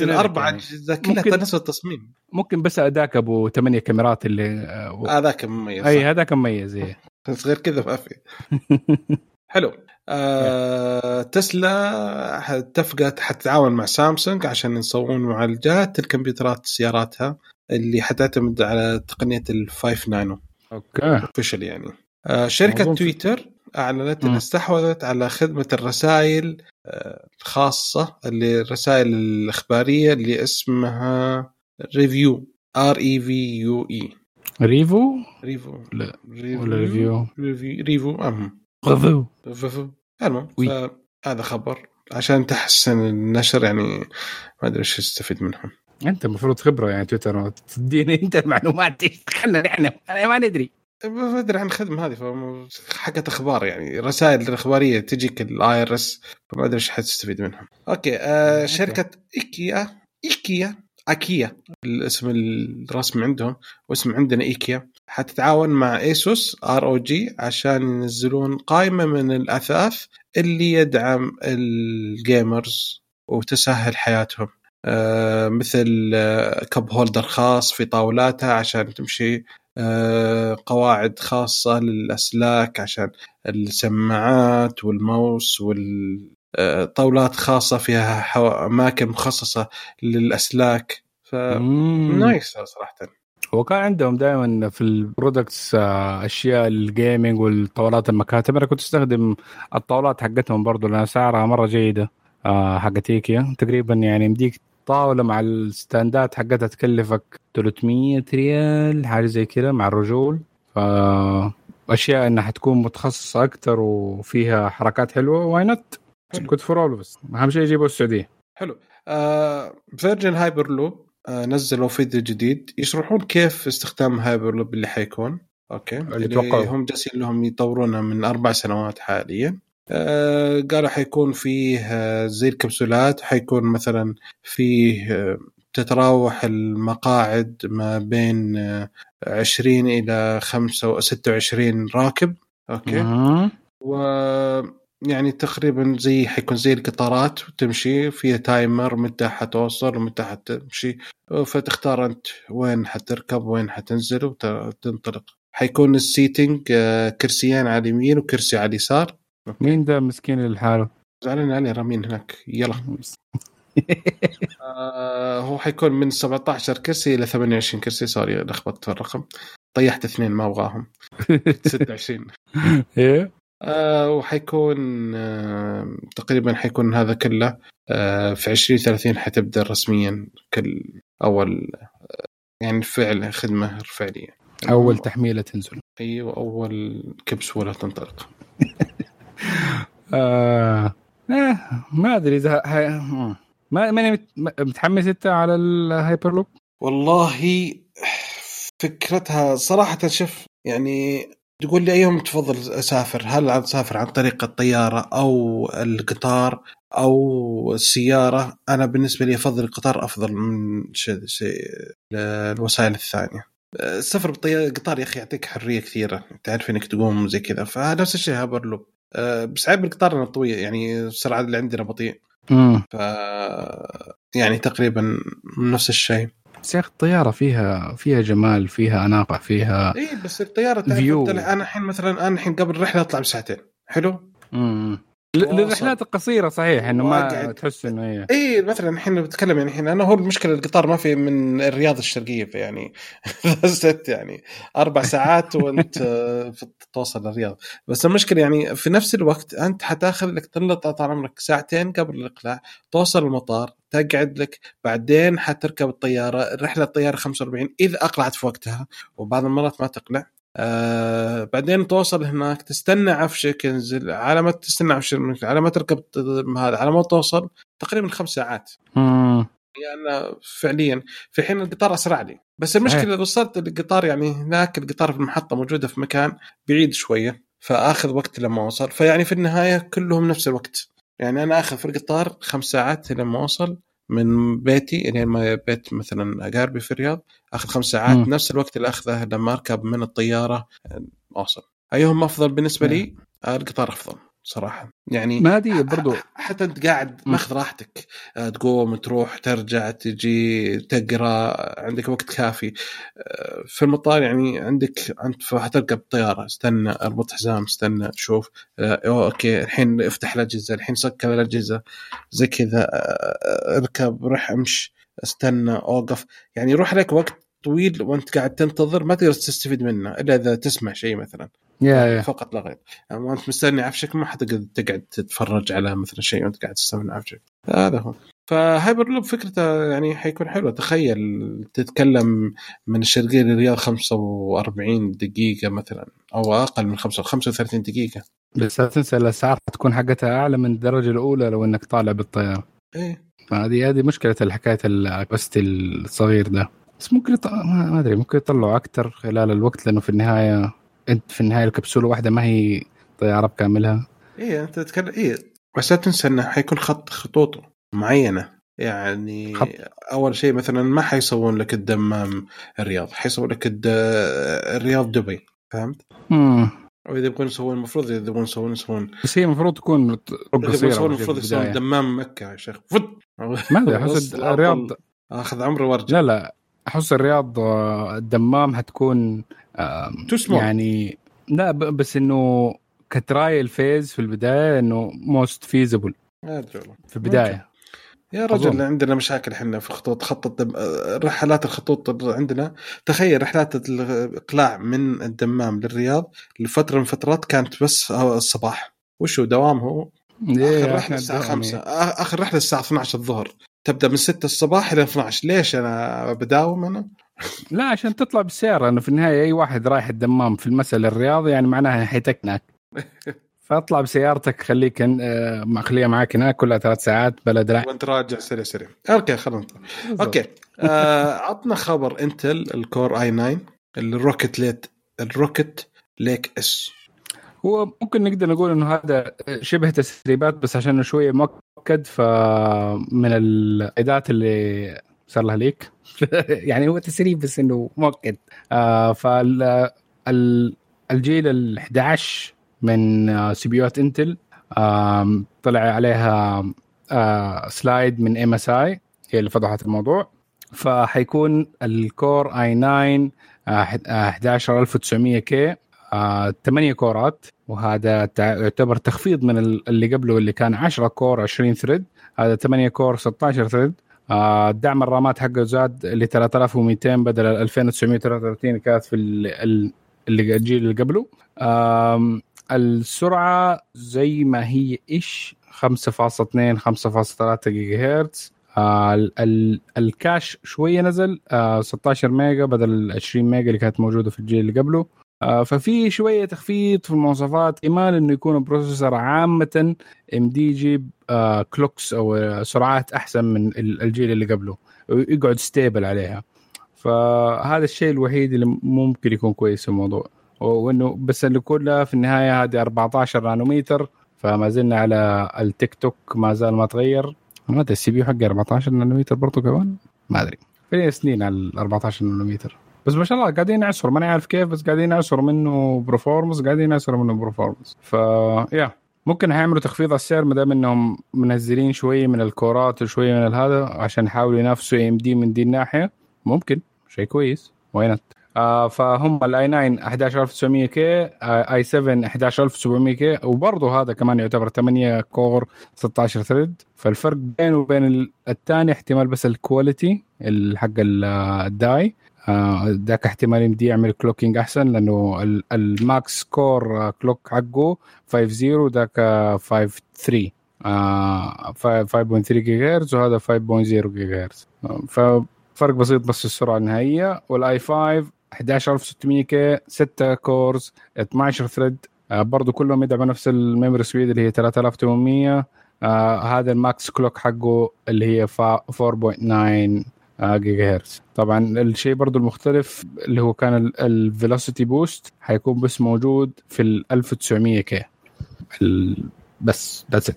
أربع يعني. اجهزه كلها نفس التصميم ممكن بس أداك أبو ثمانية كاميرات اللي آه، هذاك مميز اي. هذاك مميز إيه. بس غير كذا ما في <laughs> حلو آه تسلا اتفقت حتتعاون مع سامسونج عشان يسوون معالجات الكمبيوترات سياراتها اللي حتعتمد على تقنية ال 5 نانو OK. official يعني. آه شركة تويتر أعلنت. إنها استحوذت على خدمة الرسائل آه، الخاصة اللي الرسائل الإخبارية اللي اسمها Revue R E V U E ريفو؟ ريفو. لا، ريفيو. ولا ريفيو. ريفيو. ريفو أهم. ريفو ففو المهم. هذا خبر عشان تحسن النشر يعني ما أدري إيش استفيد منهم. أنت المفروض خبرة يعني تويتر تديني أنت المعلومات خلنا نحن. ما ندري. ما أدري عن الخدمه هذه فم- حقت أخبار يعني. رسائل اخباريه تجيك ال RSS فما أدري إيش حتستفيد منهم. OK آه. شركة إيكيا إيكيا أكيا الاسم الرسمي عندهم واسم عندنا إيكيا حتتعاون مع ASUS ROG عشان ينزلون قائمة من الأثاث اللي يدعم ال gamers وتسهل حياتهم. مثل آه cup holder خاص في طاولاتها عشان تمشي آه قواعد خاصة للأسلاك عشان السماعات والماوس والطاولات خاصة فيها. أماكن مخصصة للأسلاك ف مم. nice صراحة هو كان عندهم دائما في ال products آه، أشياء ال gaming والطاولات المكاتب أنا كنت أستخدم الطاولات حقتهم برضو لأن سعرها مرة جيدة آه، حقت ايكيا تقريبا يعني يمديك طاولة مع الستاندات حقتها تكلفك 300 ريال حاجة زي كذا مع الرجول. ف أشياء إنها حتكون متخصصة أكثر وفيها حركات حلوة واي نوت. كنت فور بس أهم شيء يجيبوا السعودية. حلو. Virgin Hyperloop نزلوا فيديو جديد. يشرحون كيف استخدام هايبر لوب اللي حيكون. OK. اللي توقعوه. هم جالسين لهم يطورونه من أربع سنوات حاليا. قالوا حيكون فيه آه زي الكبسولات حيكون مثلا فيه آه تتراوح المقاعد ما بين آه 20 إلى 5 26 راكب. OK. مم. و يعني تقريبا زي حيكون زي القطارات وتمشي فيها timer متى حتوصل ومتى حتمشي. فتختار أنت وين حتركب وين حتنزل وتنطلق حيكون ال seating آه، كرسيين على اليمين وكرسي على اليسار. مين ده مسكين لحاله زعلان عليه رامين هناك. يلا. <laughs> آه هو حيكون من 17 كرسي إلى 28 كرسي. sorry لخبطت في الرقم. طيحت اثنين ما أبغاهم. <laughs> 26 إيه. آه وحيكون آه تقريبا حيكون هذا كله آه في 2030 حتبدأ رسميا كل أول آه يعني فعل خدمة فعلية. أول تحميلة تنزل. أيوه أول كبسولة تنطلق. <laughs> <laughs> آه آه ما أدري إذا. ما ماني مت- متحمس أنت على الهايبر لوب والله فكرتها صراحة شوف يعني تقول لي أيهم تفضل اسافر هل اسافر عن طريق الطيارة أو القطار أو السيارة؟ أنا بالنسبة لي أفضل القطار أفضل من شيء الوسائل الثانية. السفر بالطياره القطار يا أخي يعطيك حرية كثيرة تعرف إنك تقوم زي كذا فنفس الشيء هابر لوب بس عيب القطار إنه طويل يعني السرعة اللي عندنا بطيء. امم ف يعني تقريبا نفس الشيء. بس يا أخي الطيارة فيها فيها جمال فيها أناقة فيها اي بس الطيارة تعرف أنا الحين مثلا أنا الحين قبل الرحلة أطلع بساعتين. حلو؟ امم للرحلات القصيرة صحيح إنه ما. تحس إنه هي اي مثلا الحين بتكلم يعني الحين أنا هو المشكلة القطار ما في من الرياض الشرقية يعني <laughs> ست يعني أربع ساعات وأنت في- توصل الرياض بس المشكلة يعني في نفس الوقت أنت حتاخذ لك طلت طال عمرك ساعتين قبل الإقلاع توصل المطار تقعد لك بعدين حتركب الطيارة رحلة الطيارة 45 إذا أقلعت في وقتها وبعض المرات ما تقلع. آه بعدين توصل هناك تستنى عفشك ينزل على ما تستنى عفشك على ما تركب هذا على ما توصل تقريبا خمس ساعات. مم. يعني فعليا في حين القطار أسرع لي. بس المشكلة. إذا وصلت القطار يعني هناك القطار في المحطة موجودة في مكان بعيد شوية فآخذ وقت لما أوصل. فيعني في النهاية كلهم نفس الوقت. يعني أنا آخذ في القطار خمس ساعات لما أوصل. من بيتي إلى ما بيت مثلا أقاربي في الرياض اخذ خمس ساعات مم. نفس الوقت اللي أخذه لما أركب من الطيارة آه، أوصل. أيهم أفضل بالنسبة لي؟ آه، القطار أفضل. صراحة. يعني ما دي برضو حتى أنت قاعد. ماخذ راحتك. آه، تقوم تروح ترجع تجي تقرأ عندك وقت كافي. آه، في المطار يعني عندك أنت حتركب طيارة استنى أربط حزام استنى شوف. آه، okay الحين افتح الأجهزة الحين سكر الأجهزة زي كذا. اركب روح امش استنى أوقف. يعني يروح عليك وقت طويل وأنت قاعد تنتظر ما تقدر تستفيد منه إلا إذا تسمع شيء مثلا. يا يا فقط لا غير. يعني وانت مستني عفشك ما حتقدر تقعد تتفرج على مثلا شيء وأنت قاعد تستنى عفشك هذا هو. فهايبر لوب فكرته يعني حيكون حلو تخيل تتكلم من الشرقية للرياض 45 دقيقة مثلا أو أقل من 35 دقيقة. بس لا تنسى الاسعار تكون حقتها أعلى من الدرجة الأولى لو إنك طالع بالطيارة. إيه. فهذه هذه مشكلة الحكاية الكبستي الصغير ده. بس ممكن يط... ما أدري ممكن يطلعوا أكثر خلال الوقت لأنه في النهاية انت في النهاية الكبسولة واحدة ما هي طيارة بكاملها إيه أنت تتكلم إيه بس لا تنسى إنه حيكون خط خطوط معينة يعني خط. أول شيء مثلا ما حيسوون لك الدمام الرياض حيسوون لك الد... الرياض دبي فهمت؟ مم. واذا يبغون يسوون المفروض إذا يبغون يسوون يسوون بس هي المفروض تكون طرق قصيرة يسوون المفروض يسوون. دمام مكة يا شيخ فت ما أدري أحس <laughs> الرياض أخذ عمري وأرجع لا لا أحس الرياض آه، الدمام حتكون سمول يعني لا بس إنه ك trial phase في البداية إنه most feasible في البداية. يا رجل أظن. عندنا مشاكل إحنا في خطوط خط الدم... رحلات الخطوط عندنا. تخيل رحلات الإقلاع من الدمام للرياض لفترة من فترات كانت بس الصباح. وشو دوام هو ليه اخر رحله الساعة الدوام 5 آخر رحلة الساعة 12 الظهر. تبدأ من 6 الصباح إلى 12 ليش أنا بداوم أنا؟ لا عشان تطلع بالسياره انه في النهاية أي واحد رايح الدمام في المساء للرياض يعني معناها حيتكنك. <laughs> فاطلع بسيارتك خليك آه، مع- خليها معاك هناك كلها ثلاث ساعات بلد رايح. وأنت راجع سريع سريع. okay خلينا نطلع. okay. آه، عطنا خبر Intel ال Core i9 ال Rocket Lake ال Rocket Lake S. هو ممكن نقدر نقول إنه هذا شبه تسريبات بس عشان شوية مؤكد فمن الاداه اللي صار لها leak. <laughs> يعني هو تسريب بس إنه مؤكد. آه فال ال- الجيل ال 11 من آه، CPU ات Intel طلع عليها آه slide من MSI هي اللي فضحت الموضوع. فحيكون ال Core i9 آه، ح- آه، 11900K آه، 8 كورات. وهذا يعتبر تخفيض من ال- اللي قبله اللي كان 10 core 20 thread هذا 8 core 16 thread. آه، دعم الرامات حقه زاد ل 3200 بدل ال 2933 اللي كانت في ال- ال- اللي الجيل اللي قبله. السرعة زي ما هي إيش؟ 5.2 5.3 جيجا هرتز آه ال- ال- ال cache شوية نزل آه 16 ميجا بدل ال 20 ميجا اللي كانت موجودة في الجيل اللي قبله. آه ففي شوية تخفيض في المواصفات احتمال إنه يكون بروسيسور عامة AMD يجيب آه clocks أو آه، سرعات أحسن من ال- الجيل اللي قبله. ويقعد stable عليها. فهذا الشيء الوحيد اللي ممكن يكون كويس في الموضوع. وإنه بس اللي كلها في النهاية هذه 14 نانومتر فما زلنا على ال tick tock ما زال ما تغير. ما ادري ال CPU حقي 14 نانومتر برضه كمان؟ ما أدري. في سنين على ال 14 نانومتر بس ما شاء الله قاعدين يعصروا. ماني عارف كيف بس قاعدين يعصروا منه performance قاعدين يعصروا منه performance ف yeah ممكن هيعملوا تخفيض على السعر ما دام إنهم منزلين شوية من الكورات وشويه من هذا عشان يحاولوا ينافسوا AMD من دي الناحية. ممكن. شيء كويس. وين آه فهم ال i9 11900K i7 11700K وبرضه هذا كمان يعتبر 8 core 16 thread فالفرق بينه وبين ال- الثاني احتمال بس ال quality ال- حق ال- ال die. آه، ذاك احتمال يمدي يعمل clocking أحسن لأنه ال- ال max core آه، clock حقه 50 ذاك 53 آه، ف- 5.3 جيجا هرتز وهذا 5.0 جيجا هرتز آه، ففرق بسيط بس السرعة النهائية. وال i5 11600K 6 cores 12 thread آه برضه كلهم يدعموا نفس ال memory speed اللي هي 3800 آه هذا ال max clock حقه اللي هي 4.9 آه جيجا هرتز طبعا الشيء برضو المختلف اللي هو كان ال velocity boost حيكون بس موجود في ال 1900K بس that's it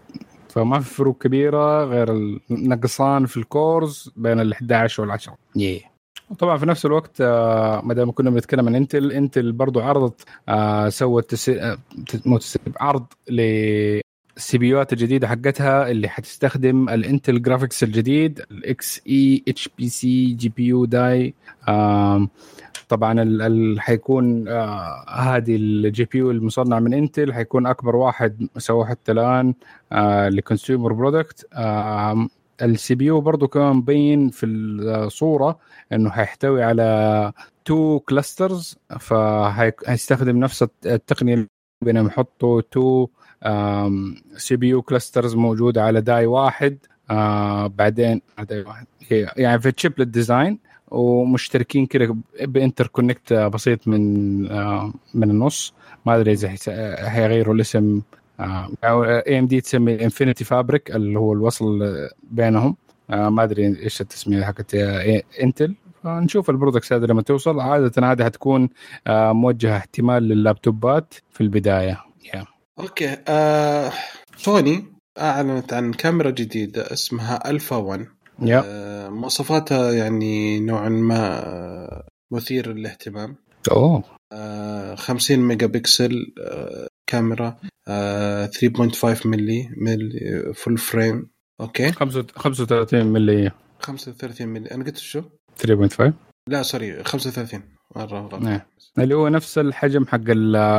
فما في فروق كبيرة غير النقصان في ال cores بين ال 11 وال 10 yeah. وطبعا في نفس الوقت آه ما دام كنا بنتكلم عن Intel Intel برضو عرضت آه سوت تسي... آه عرض ل ال CPU ات الجديدة حقتها اللي حتستخدم ال Intel graphics الجديد الاكس اي اتش بي سي جي بي يو داي طبعا ال حيكون آه هذه ال GPU المصنع من Intel حيكون أكبر واحد سووه حتى الآن آه ل consumer product ال CPU برضه كمان مبين في الصورة إنه حيحتوي على two clusters فهيستخدم نفس التقنية اللي يحطوا two CPU clusters موجودة على die واحد. آه بعدين die واحد. يعني في chiplet design ومشتركين كده ب interconnect بسيط من آه من النص. ما أدري إذا حيغيروا الاسم. AMD تسمي Infinity Fabric اللي هو الوصل بينهم. آه ما أدري إيش التسمية حقت Intel فنشوف ال products هذه لما توصل. عادة هذه حتكون موجهة احتمال لللابتوبات في البداية. Yeah. okay آه، سوني أعلنت عن كاميرا جديدة اسمها ألفا 1 يا. آه، مواصفاتها يعني نوعا ما آه، مثير للاهتمام. أوه. آه 50 ميجا بكسل آه كاميرا آه 3.5 ملي ملي full frame okay. 35 ملي 35 ملي أنا قلت شو؟ 3.5 لا sorry 35 مره غلط نعم. اللي هو نفس الحجم حق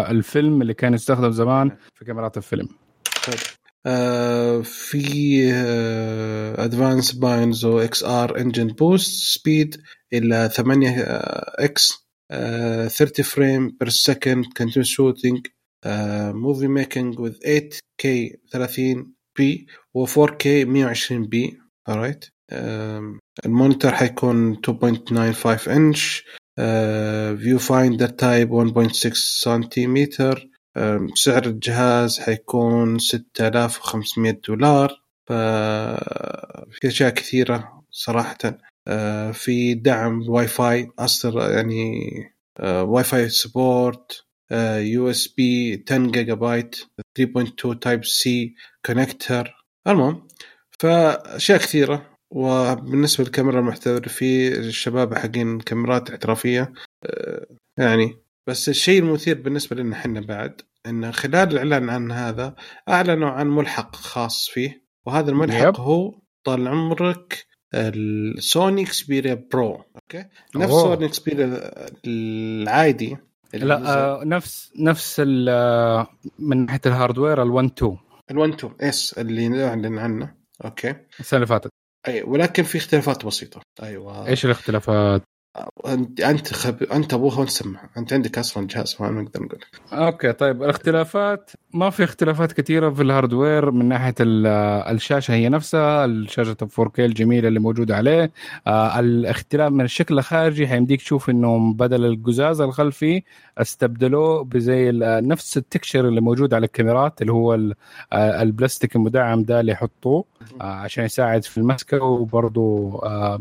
الفيلم اللي كان يستخدم زمان في كاميرات الفيلم. طيب. آه في advanced BIONZ X R engine boost speed إلى 8 x 30 frame per second continuous shooting movie making with 8 K 30 p و 4 K 120 p alright ال monitor حيكون 2.95 inch viewfinder type 1.6 سنتيمتر سعر الجهاز حيكون 6500 دولار في أشياء كثيرة صراحة. uh, في دعم واي فاي أصدر يعني واي فاي سبورت يو اس بي 10 جيجا بايت 3.2 type C connector المهم فأشياء كثيرة. وبالنسبة للكاميرا المحترفين الشباب حقين كاميرات احترافية يعني. بس الشيء المثير بالنسبة لنا إحنا بعد إن خلال الإعلان عن هذا أعلنوا عن ملحق خاص فيه. وهذا الملحق yep. هو طال عمرك ال Sony Xperia Pro okay؟ نفس أوه. Sony Xperia العادي. لا آه نفس نفس من ناحية ال hardware ال1 2 ال1 2 اس اللي إعلن عنه. okay؟ السنة اللي فاتت. أي ولكن في اختلافات بسيطة. أيوه. إيش الاختلافات؟ أنت خب... أنت أبوها وانت سمع أنت عندك أصلا جهاز ما نقدر نقول. okay طيب. الاختلافات ما في اختلافات كثيرة في ال hardware من ناحية الشاشة هي نفسها الشاشة 4K الجميلة اللي موجودة عليه. آه الاختلاف من الشكل الخارجي حيمديك تشوف إنه بدل القزاز الخلفي استبدلوه بزي نفس ال texture اللي موجود على الكاميرات اللي هو البلاستيك المدعم ده اللي يحطوه آه عشان يساعد في المسكة وبرضه آه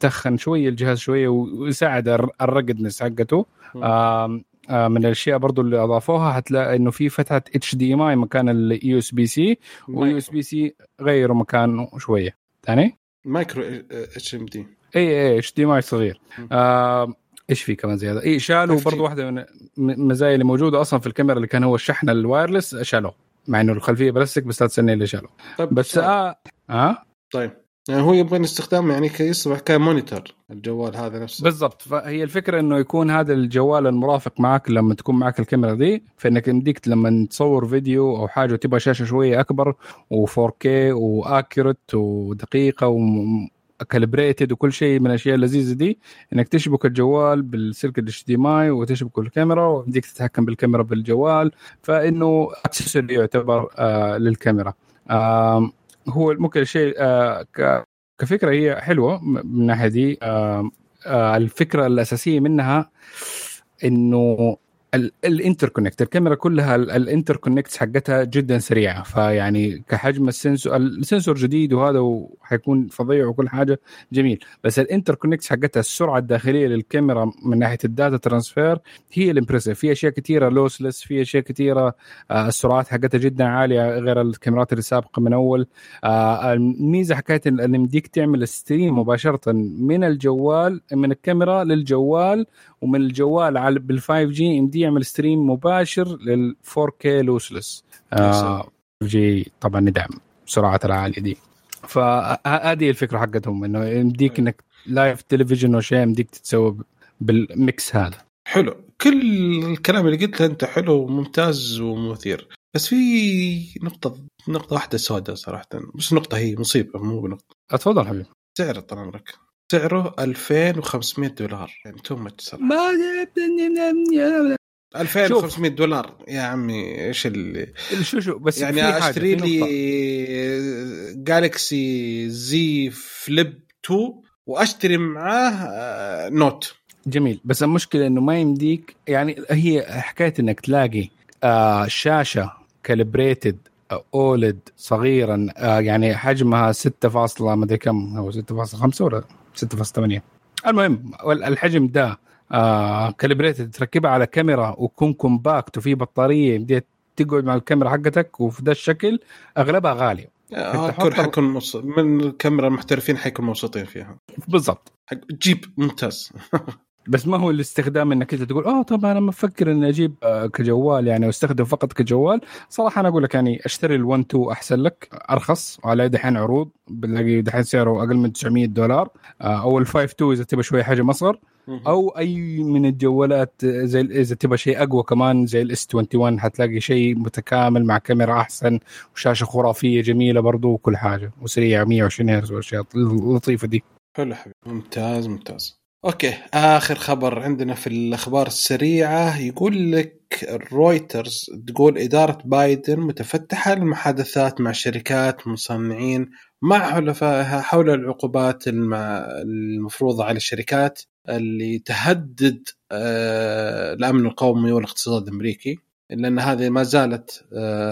تخن شوية الجهاز شوية ويساعد ال ruggedness حقته. آه من الأشياء برضو اللي أضافوها هتلاقي إنه في فتحة HDMI مكان ال USB C وال USB C غيروا مكانه شوية. ثاني micro H M D I I HDMI صغير. آه إيش في كمان زيادة؟ اي شالوا برضو واحدة من المزايا اللي موجودة أصلا في الكاميرا اللي كان هو الشحن ال wireless شالوه مع إنه الخلفية بلاستيك بس لا تسالني اللي شالوه طيب بس آه آه؟ طيب. يعني هو يبغى استخدام يعني يصبح ك monitor الجوال هذا نفسه. بالضبط. فهي الفكرة إنه يكون هذا الجوال المرافق معك لما تكون معك الكاميرا دي فإنك يمديك لما تصور فيديو أو حاجة وتبغى شاشة شوية أكبر و4K و accurate ودقيقة و calibrated وكل شيء من الأشياء اللذيذة دي إنك تشبك الجوال بالسلك ال HDMI وتشبك الكاميرا ويمديك تتحكم بالكاميرا بالجوال فإنه accessory يعتبر آه للكاميرا. آه هو ممكن الشيء آه كفكرة هي حلوة من الناحية دي آه الفكرة الأساسية منها إنه ال interconnect الكاميرا كلها ال interconnect حقتها جدا سريعة. فيعني كحجم ال sensor ال sensor جديد وهذا وحيكون فظيع وكل حاجة. جميل. بس ال interconnect حقتها السرعة الداخلية للكاميرا من ناحية ال data transfer هي ال impressive في أشياء كثيره lossless في أشياء كثيره آه السرعات حقتها جدا عالية غير الكاميرات اللي سابقه من أول. آه الميزة حكايه ان يمديك تعمل stream مباشرة من الجوال من الكاميرا للجوال ومن الجوال على بال 5 G يمدي يعمل stream مباشر لل 4 K lossless آه جي طبعا ندعم السرعات العالية دي. فهذه الفكرة حقتهم إنه يمديك إنك live تلفزيون أو شيء يمديك تسوي بال mix هذا. حلو. كل الكلام اللي قلته أنت حلو وممتاز ومثير. بس في نقطة نقطة واحدة سوداء صراحة. بس نقطة هي مصيبة مو بنقطة. أتفضل حبيبي. سعر طال عمرك سعره 2500 دولار. يعني too much صراحة ما 2500 دولار. يا عمي إيش اللي شو شو بس يعني أشتري لي Galaxy Z Flip 2 وأشتري معاه Note جميل. بس المشكلة إنه ما يمديك يعني هي حكاية إنك تلاقي آه شاشة calibrated OLED صغيرا آه يعني حجمها 6 ما أدري كم هو 6.5 ولا 6.8 المهم الحجم ده آه calibrated تركبها على كاميرا ويكون compact وفي بطارية يمديها تقعد مع الكاميرا حقتك وفي ذا الشكل أغلبها غالية. كل حيكون مص... من الكاميرا المحترفين حيكونوا مبسوطين فيها. بالضبط. جيب ممتاز. <laughs> بس ما هو الاستخدام إنك أنت تقول آه طب أنا مفكر إني أجيب آه كجوال يعني واستخدم فقط كجوال. صراحة أنا أقول لك يعني أشتري ال1 2 أحسن لك أرخص وعلى دحين عروض بنلاقي دحين سعره أقل من 900 دولار آه أو ال5 2 إذا تبغى شوية حاجة أصغر أو أي من الجوالات زي إذا تبغى شيء أقوى كمان زي ال S 21 حتلاقي شيء متكامل مع كاميرا أحسن وشاشة خرافية جميلة برضو وكل حاجة وسريعه 120 هرتز والأشياء اللطيفة دي. حلو حبيبي. ممتاز ممتاز. okay آخر خبر عندنا في الأخبار السريعة يقول لك رويترز تقول إدارة بايدن متفتحة للمحادثات مع شركات مصنعين مع حلفائها حول العقوبات المفروضة على الشركات اللي تهدد الأمن القومي والاقتصاد الأمريكي لأن هذه ما زالت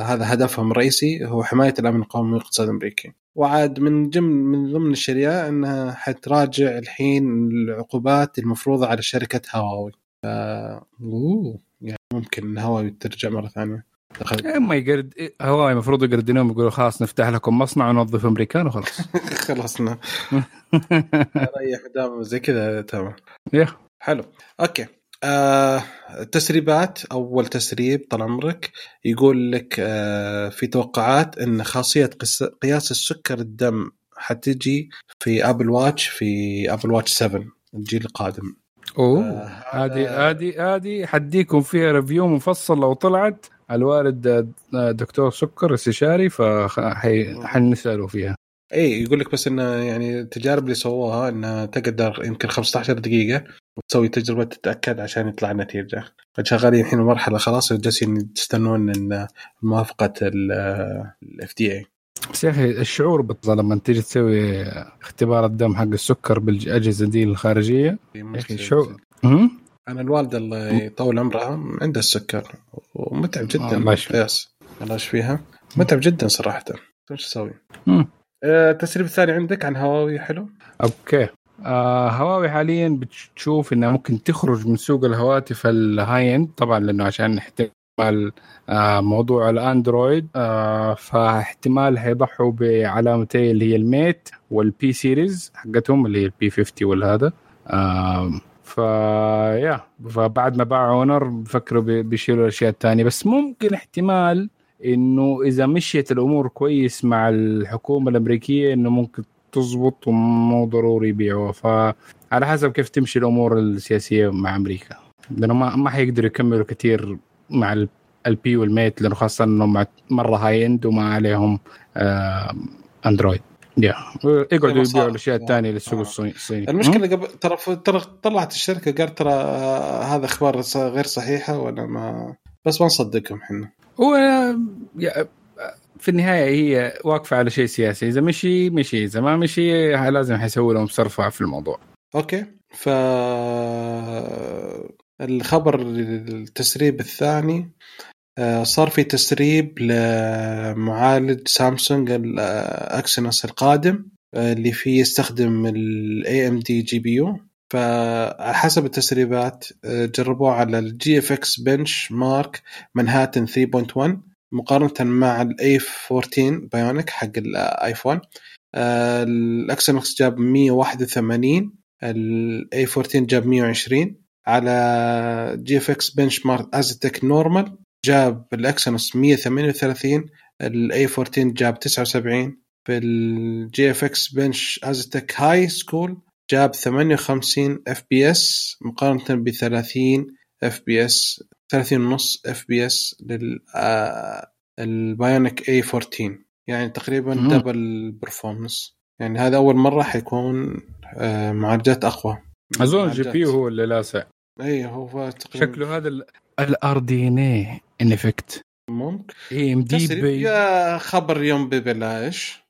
هذا هدفهم الرئيسي هو حماية الأمن القومي والاقتصاد الأمريكي. وعاد من ضمن من ضمن الاشياء إنها حتراجع الحين العقوبات المفروضة على شركة هواوي. ف... أوه يعني ممكن هواوي ترجع مرة ثانية. اما يقرد هواوي المفروض يقردنهم يقولوا خلاص نفتح لكم مصنع ونوظف أمريكان وخلاص. <laughs> خلصنا <laughs> ريح دام زي كذا تمام. حلو. okay. آه تسريبات أول تسريب طال عمرك يقول لك آه في توقعات إن خاصية قياس السكر الدم حتجي في Apple Watch في Apple Watch 7 الجيل القادم. أوه هذه هذه هذه حديكم فيها review مفصل لو طلعت الوالد دكتور سكر استشاري فحنساله فيها. اي يقول لك بس إنه يعني التجارب اللي سووها انها تقدر يمكن 15 دقيقة وتسوي تجربة تتأكد عشان يطلع النتيجة. شغالين الحين المرحلة خلاص جالسين تستنون إن موافقة ال FDA بس يا أخي الشعور بالضبط لما تيجي تسوي اختبار الدم حق السكر بالأجهزة دي الخارجية يا أخي شعور أنا الوالده الله يطول عمرها عندها السكر ومتعب جدا. قياس الله يشفيها متعب جدا صراحة. إيش أسوي؟ التسريب الثاني عندك عن هواوي حلو؟ okay. آه هواوي حاليا بتشوف انها ممكن تخرج من سوق الهواتف ال high-end طبعا لأنه عشان احتمال آه موضوع الأندرويد آه فاحتمال حيضحوا بعلامتين اللي هي ال Mate وال P series حقتهم اللي هي ال P 50 والهذا. آه فيا فبعد ما باعوا Honor بفكروا بيشيلوا الأشياء الثانية. بس ممكن احتمال إنه إذا مشيت الأمور كويس مع الحكومة الأمريكية إنه ممكن تزبط ومو ضروري يبيعوها. فعلى حسب كيف تمشي الأمور السياسية مع أمريكا. لأنه ما ما حيقدروا يكملوا كثير مع ال P وال Mate لأنه خاصة إنهم مرة high-end وما عليهم آه اندرويد يا يقعدوا يبيعوا الأشياء الثانية للسوق الصيني. المشكلة قبل ترى ترى طلعت الشركة قالت ترى هذا أخبار غير صحيحة ولا ما بس ما نصدقهم إحنا. هو في النهاية هي واقفة على شيء سياسي إذا مشي مشي إذا ما مشي لازم حيسوي لهم صرفة في الموضوع. okay. ف الخبر التسريب الثاني آه، صار في تسريب لمعالج سامسونج ال Exynos القادم آه، اللي فيه يستخدم ال AMD GPU فحسب التسريبات آه، جربوه على ال GFX benchmark Manhattan 3.1 مقارنة مع ال A14 Bionic حق الايفون ال Exynos جاب 181 ال A14 جاب 120 على GFX benchmark Aztec normal جاب ال Exynos 138 ال A14 جاب 79 في ال GFXBench Aztec high score جاب 58 FPS مقارنة ب 30 FPS 30 ونص FPS لل ال Bionic A14 يعني تقريبا double performance يعني هذا أول مرة حيكون آه، معالجات أقوى. أظن الجي بي هو اللي لاسع. اي هو تقريبا شكله هذا الار دي ان اي ان افكت ممكن. اي ام دي بي. يا خبر يوم ببلاش.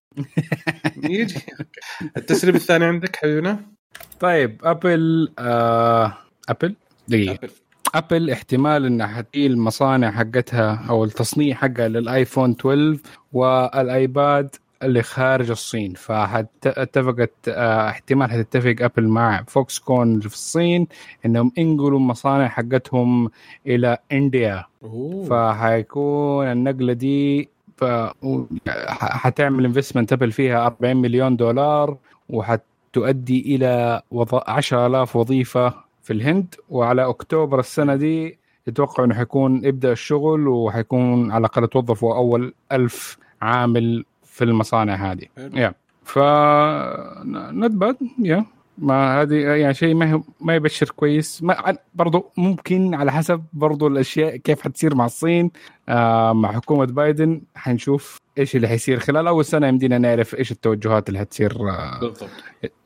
يجي. التسريب الثاني عندك حبيبنا؟ طيب أبل آه أبل؟ دقيقة. أبل. أبل احتمال إنها حتجي المصانع حقتها أو التصنيع حقها للآيفون 12 والآيباد اللي خارج الصين. فاتفقت آه، احتمال حتتفق أبل مع Foxconn في الصين إنهم ينقلوا المصانع حقتهم إلى India. فحيكون النقلة دي ف... حتعمل investment ابل فيها 40 مليون دولار وحتؤدي إلى وض... 10000 وظيفة في الهند. وعلى أكتوبر السنة دي يتوقع إنه حيكون يبدا الشغل وحيكون على الأقل توظفوا أول ألف عامل في المصانع هذه. يا ف باد يا ما هذه يعني شيء ما ما يبشر كويس. ما برضو ممكن على حسب برضو الأشياء كيف حتصير مع الصين آه مع حكومة بايدن. حنشوف إيش اللي حيصير. خلال أول سنة يمدينا نعرف إيش التوجهات اللي حتصير آه بالضبط.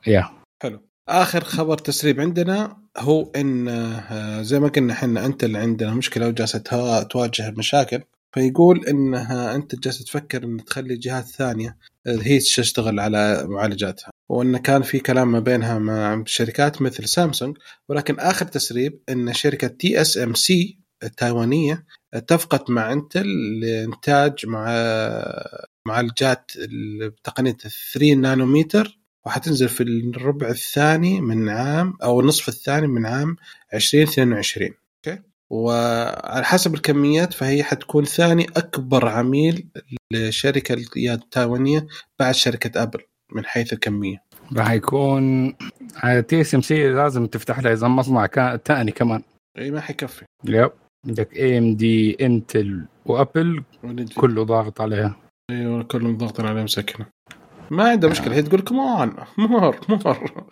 يا. حلو. آخر خبر تسريب عندنا هو إن آه زي ما قلنا إحنا أنت اللي عندنا مشكلة وجالسة تواجه مشاكل. فيقول إنها Intel جالسة تفكر إن تخلي جهات ثانية هي تشتغل على معالجاتها. وإن كان في كلام ما بينها مع شركات مثل سامسونج ولكن آخر تسريب إن شركة TSMC التايوانية اتفقت مع Intel لإنتاج مع معالجات بتقنيه 3 نانومتر وحتنزل في الربع الثاني من عام أو النصف الثاني من عام 2022 okay وعلى حسب الكميات فهي حتكون ثاني أكبر عميل لشركة التايوانية بعد شركة أبل من حيث الكمية. راح يكون TSMC لازم تفتح لها إذا مصنع ثاني كمان. إي ما حيكفي. yep عندك AMD Intel و Apple كله ضاغط عليها. أيوه كلهم ضاغطين عليها مسكنة. ما عنده مشكلة هي تقول كمان more more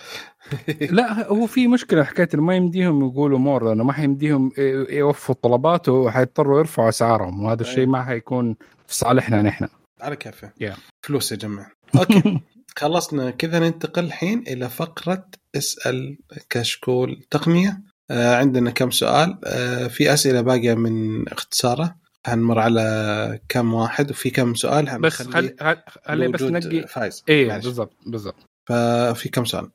لا هو في مشكلة حكايه ما يمديهم يقولوا more لأنه ما حيمديهم يوفوا الطلبات وحيضطروا يرفعوا أسعارهم وهذا الشيء. ما حيكون في صالحنا نحن. على كيفه. Yeah. فلوس يا جماعة. okay. <laughs> خلصنا كذا ننتقل الحين إلى فقرة اسأل كشكول تقنية. آه عندنا كم سؤال. آه في أسئلة باقية من اختصاره. حنمر على كم واحد وفي كم سؤال بس خلي خلي بس نقي فايز. اي بالضبط بالضبط. ففي كم سؤال؟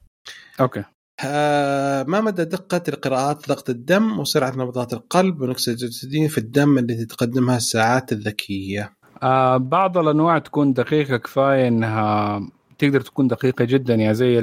okay. آه ما مدى دقة القراءات ضغط الدم وسرعة نبضات القلب والأكسجين في الدم التي تقدمها الساعات الذكية؟ آه بعض الأنواع تكون دقيقة كفاية إنها تقدر تكون دقيقة جدا يا زي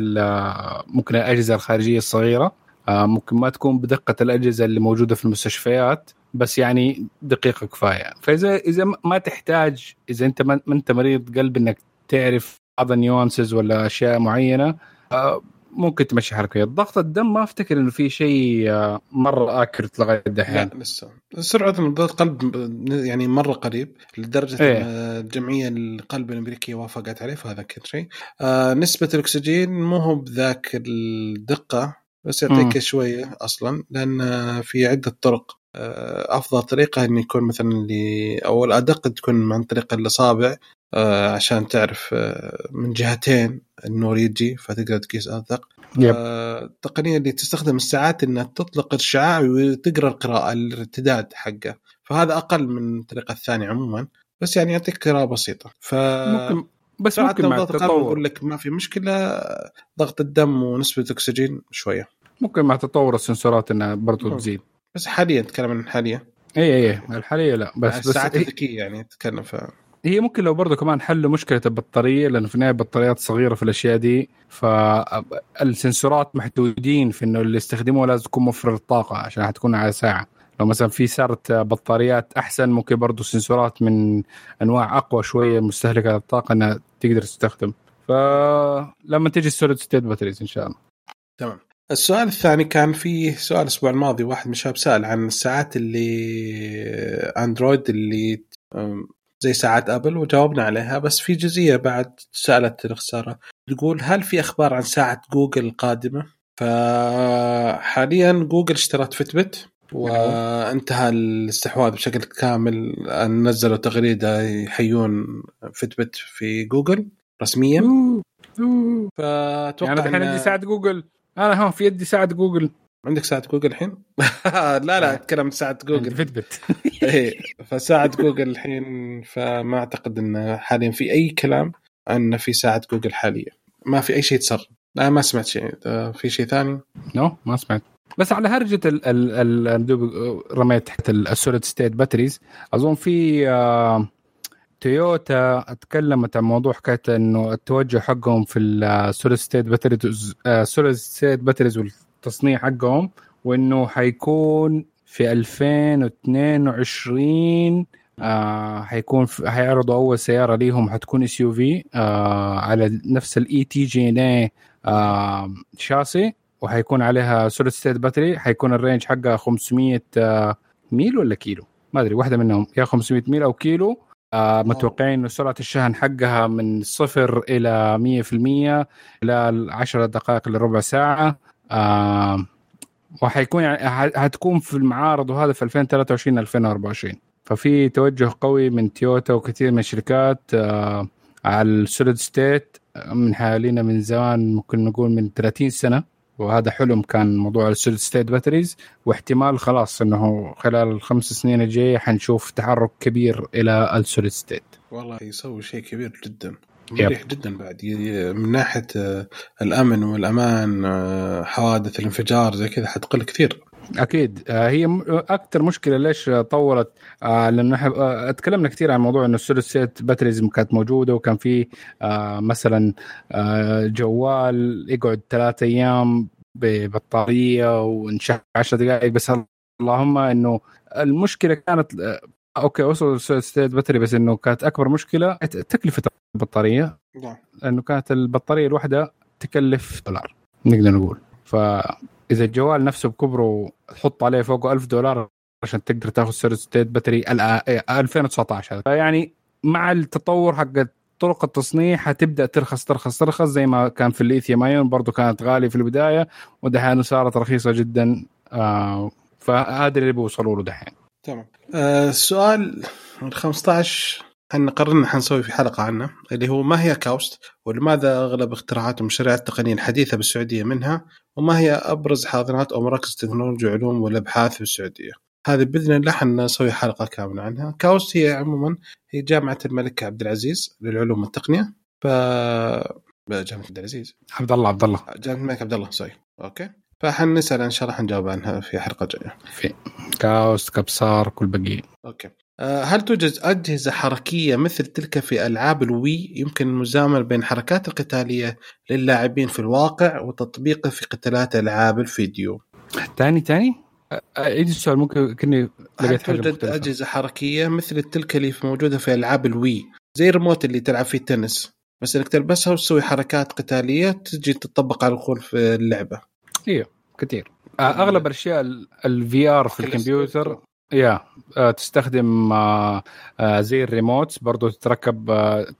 ممكن الأجهزة الخارجية الصغيرة. آه ممكن ما تكون بدقة الأجهزة اللي موجودة في المستشفيات بس يعني دقيقة كفاية. فاذا إذا ما تحتاج إذا أنت ما أنت مريض قلب إنك تعرف بعض النيوانسز ولا أشياء معينة آه، ممكن تمشي حركيات ضغط الدم ما أفتكر إنه في شيء آه، مرة اكرت لغاية دحين لا لسه سرعة نبضات قلب يعني مرة قريب لدرجة إيه؟ الجمعيه القلب الأمريكية وافقت عليه فهذا كان شيء. آه نسبة الأكسجين مو هو بذاك الدقة بس يعطيك شوية أصلا لأن في عدة طرق. آه، أفضل طريقة انه يكون مثلا اللي أو الأدق تكون عن طريق الإصابع آه، عشان تعرف آه، من جهتين النور يجي فتقدر تقيس أدق. التقنية اللي تستخدم الساعات إنها تطلق الشعاع وتقرأ القراءة الارتداد حقه. فهذا أقل من الطريقة الثانية عموما بس يعني يعطيك قراءة بسيطة. ف ممكن بس ممكن مع التطور. أقول لك ما في مشكلة ضغط الدم ونسبة الأكسجين شوية. ممكن مع تطور السنسورات إنها برضو ممكن. تزيد. بس حاليا تتكلم عن حاليا. اي اي الحالية لا بس بس الساعات الذكية يعني تتكلم ف هي ممكن لو برضو كمان حلوا مشكلة البطارية لأنه في النهاية البطاريات صغيرة في الأشياء دي فالسنسورات محدودين في إنه اللي يستخدموها لازم تكون موفر الطاقه عشان حتكون على ساعة. لو مثلا في صارت بطاريات أحسن ممكن برضو سنسورات من أنواع أقوى شوية مستهلكة للطاقة إنها تقدر تستخدم. فلما تيجي ال solid state batteries إن شاء الله. تمام. السؤال الثاني كان فيه سؤال الأسبوع الماضي واحد من الشباب سأل عن الساعات اللي أندرويد اللي زي ساعات أبل وجاوبنا عليها بس في جزئية بعد سألت الخساره تقول هل في أخبار عن ساعة جوجل القادمة؟ فحاليا جوجل اشترت Fitbit وانتهى الاستحواذ بشكل كامل. نزلوا تغريدة يحيون Fitbit في جوجل رسميا. فأتوقع يعني الحين عندي ساعة جوجل. أنا ها في يدي ساعة جوجل. عندك ساعة جوجل الحين؟ <laughs> لا لا أتكلم عن ساعة عندي جوجل Fitbit <laughs> إيه فساعة جوجل الحين فما أعتقد أن حاليا في أي كلام أن في ساعة جوجل حاليا. ما في أي شيء تسرب لا ما سمعت شيء. آه، في شيء ثاني؟ no ما سمعت. بس على هرجة ال ال ال رميت تحت ال solid state batteries. أظن في آه، تويوتا اتكلمت عن موضوع حكاية إنه التوجه حقهم في ال solid state batteries ال solid state batteries والتصنيع حقهم وإنه حيكون في 2022 آه حيكون حيعرضوا أول سيارة ليهم حتكون SUV على نفس ال e-TNGA chassis. وحيكون عليها solid state battery حيكون ال range حقها 500 آه، ميل ولا كيلو؟ ما أدري واحدة منهم يا 500 ميل أو كيلو. آه متوقعين إنه سرعة الشحن حقها من صفر إلى 100% خلال 10 دقائق لربع ساعة. آه وحيكون يعني حتكون في المعارض وهذا في 2023 2024 ففي توجه قوي من تويوتا وكثير من الشركات آه على ال solid state من حالينا من زمان ممكن نقول من 30 سنة. وهذا حلم كان موضوع ال solid state batteries واحتمال خلاص إنه خلال الخمس سنين الجاية حنشوف تحرك كبير إلى ال solid state. والله يسوي شيء كبير جدا yep. مريح جدا بعد. من ناحية آه، الأمن والأمان آه، حوادث الانفجار زي كذا حتقل كثير. أكيد. آه، هي أكثر مشكلة ليش طولت؟ آه، لأنه إحنا آه، اتكلمنا كثير عن موضوع إنه ال solid state batteries كانت موجودة وكان في مثلا جوال يقعد ثلاثة أيام ببطارية وانشحن 10 دقائق. بس اللهم إنه المشكلة كانت okay وصل ال solid state battery بس إنه كانت أكبر مشكلة تكلفة البطارية. نعم. لأنه كانت البطارية الواحدة تكلف دولار نقدر نقول. فاذا الجوال نفسه بكبره تحط عليه فوقه 1000 دولار عشان تقدر تاخذ solid state battery 2019 هذا فيعني مع التطور حق طرق التصنيع حتبدا ترخص ترخص ترخص زي ما كان في الليثيوم ايون برضه كانت غالية في البداية ودحين صارت رخيصة جدا آه فهذا اللي بيوصلوا له دحين. تمام. آه، السؤال ال 15 إحنا قررنا حنسوي في حلقة عنه اللي هو ما هي كاوست ولماذا أغلب اختراعات المشاريع التقنية الحديثة بالسعودية منها وما هي أبرز حاضنات أو مراكز تكنولوجيا وعلوم والأبحاث بالسعوديه هذه بإذن الله حنسوي حلقة كاملة عنها. KAUST هي عموما هي جامعة الملك عبد العزيز للعلوم والتقنية. ف جامعة عبد العزيز. عبد الله عبد الله. جامعة الملك عبد الله sorry okay. فحنسأل إن شاء الله حنجاوب عنها في حلقة جاية. في KAUST KAPSARC كل بقية. okay. هل توجد أجهزة حركية مثل تلك في ألعاب ال Wii؟ يمكن المزامنة بين الحركات القتالية للاعبين في الواقع وتطبيقه في قتالات ألعاب الفيديو؟ تاني تاني؟ عيد السؤال ممكن كني هل لقيت توجد مختلفة. أجهزة حركية مثل تلك اللي موجودة في ألعاب ال Wii؟ زي الريموت اللي تلعب فيه التنس. بس إنك تلبسها وتسوي حركات قتالية تجي تطبق على الخول في اللعبة. كثير. آه، أغلب الأشياء ال VR في الكمبيوتر يا آه، تستخدم آه، آه، زي الريموت برضو تتركب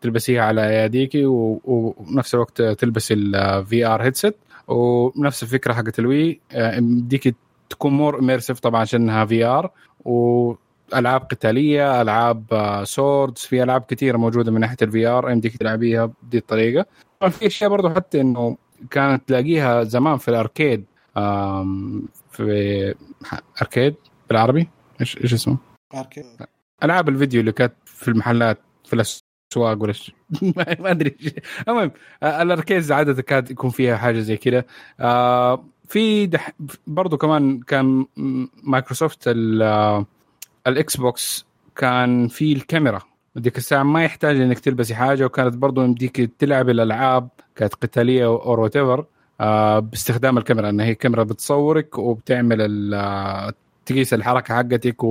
تلبسيها على اياديكي و- و- وبنفس الوقت تلبس الفي ار هيدسет ونفس الفكرة حقت ال Wii ديك تكون more immersive طبعا عشانها VR وألعاب قتالية ألعاب swords في ألعاب كثيره موجودة من ناحية ال VR يمديك تلعبيها بدي الطريقة. في أشياء برضو حتى إنه كانت تلاقيها زمان في ال arcade في arcade بالعربي. إيش إيش اسمه؟ ألعاب الفيديو اللي كانت في المحلات في الأسواق ولا <laughs> ما أدري المهم آه، ال arcades عادة كانت يكون فيها حاجة زي كذا. آه، في دح برضو كمان كان مايكروسوفت ال- ال Xbox كان في الكاميرا. ذيك الساعة ما يحتاج إنك تلبسي حاجة وكانت برضو يمديك تلعب الألعاب كانت قتالية أو whatever باستخدام الكاميرا. إن هي كاميرا بتصورك وبتعمل تقيس الحركة حقتك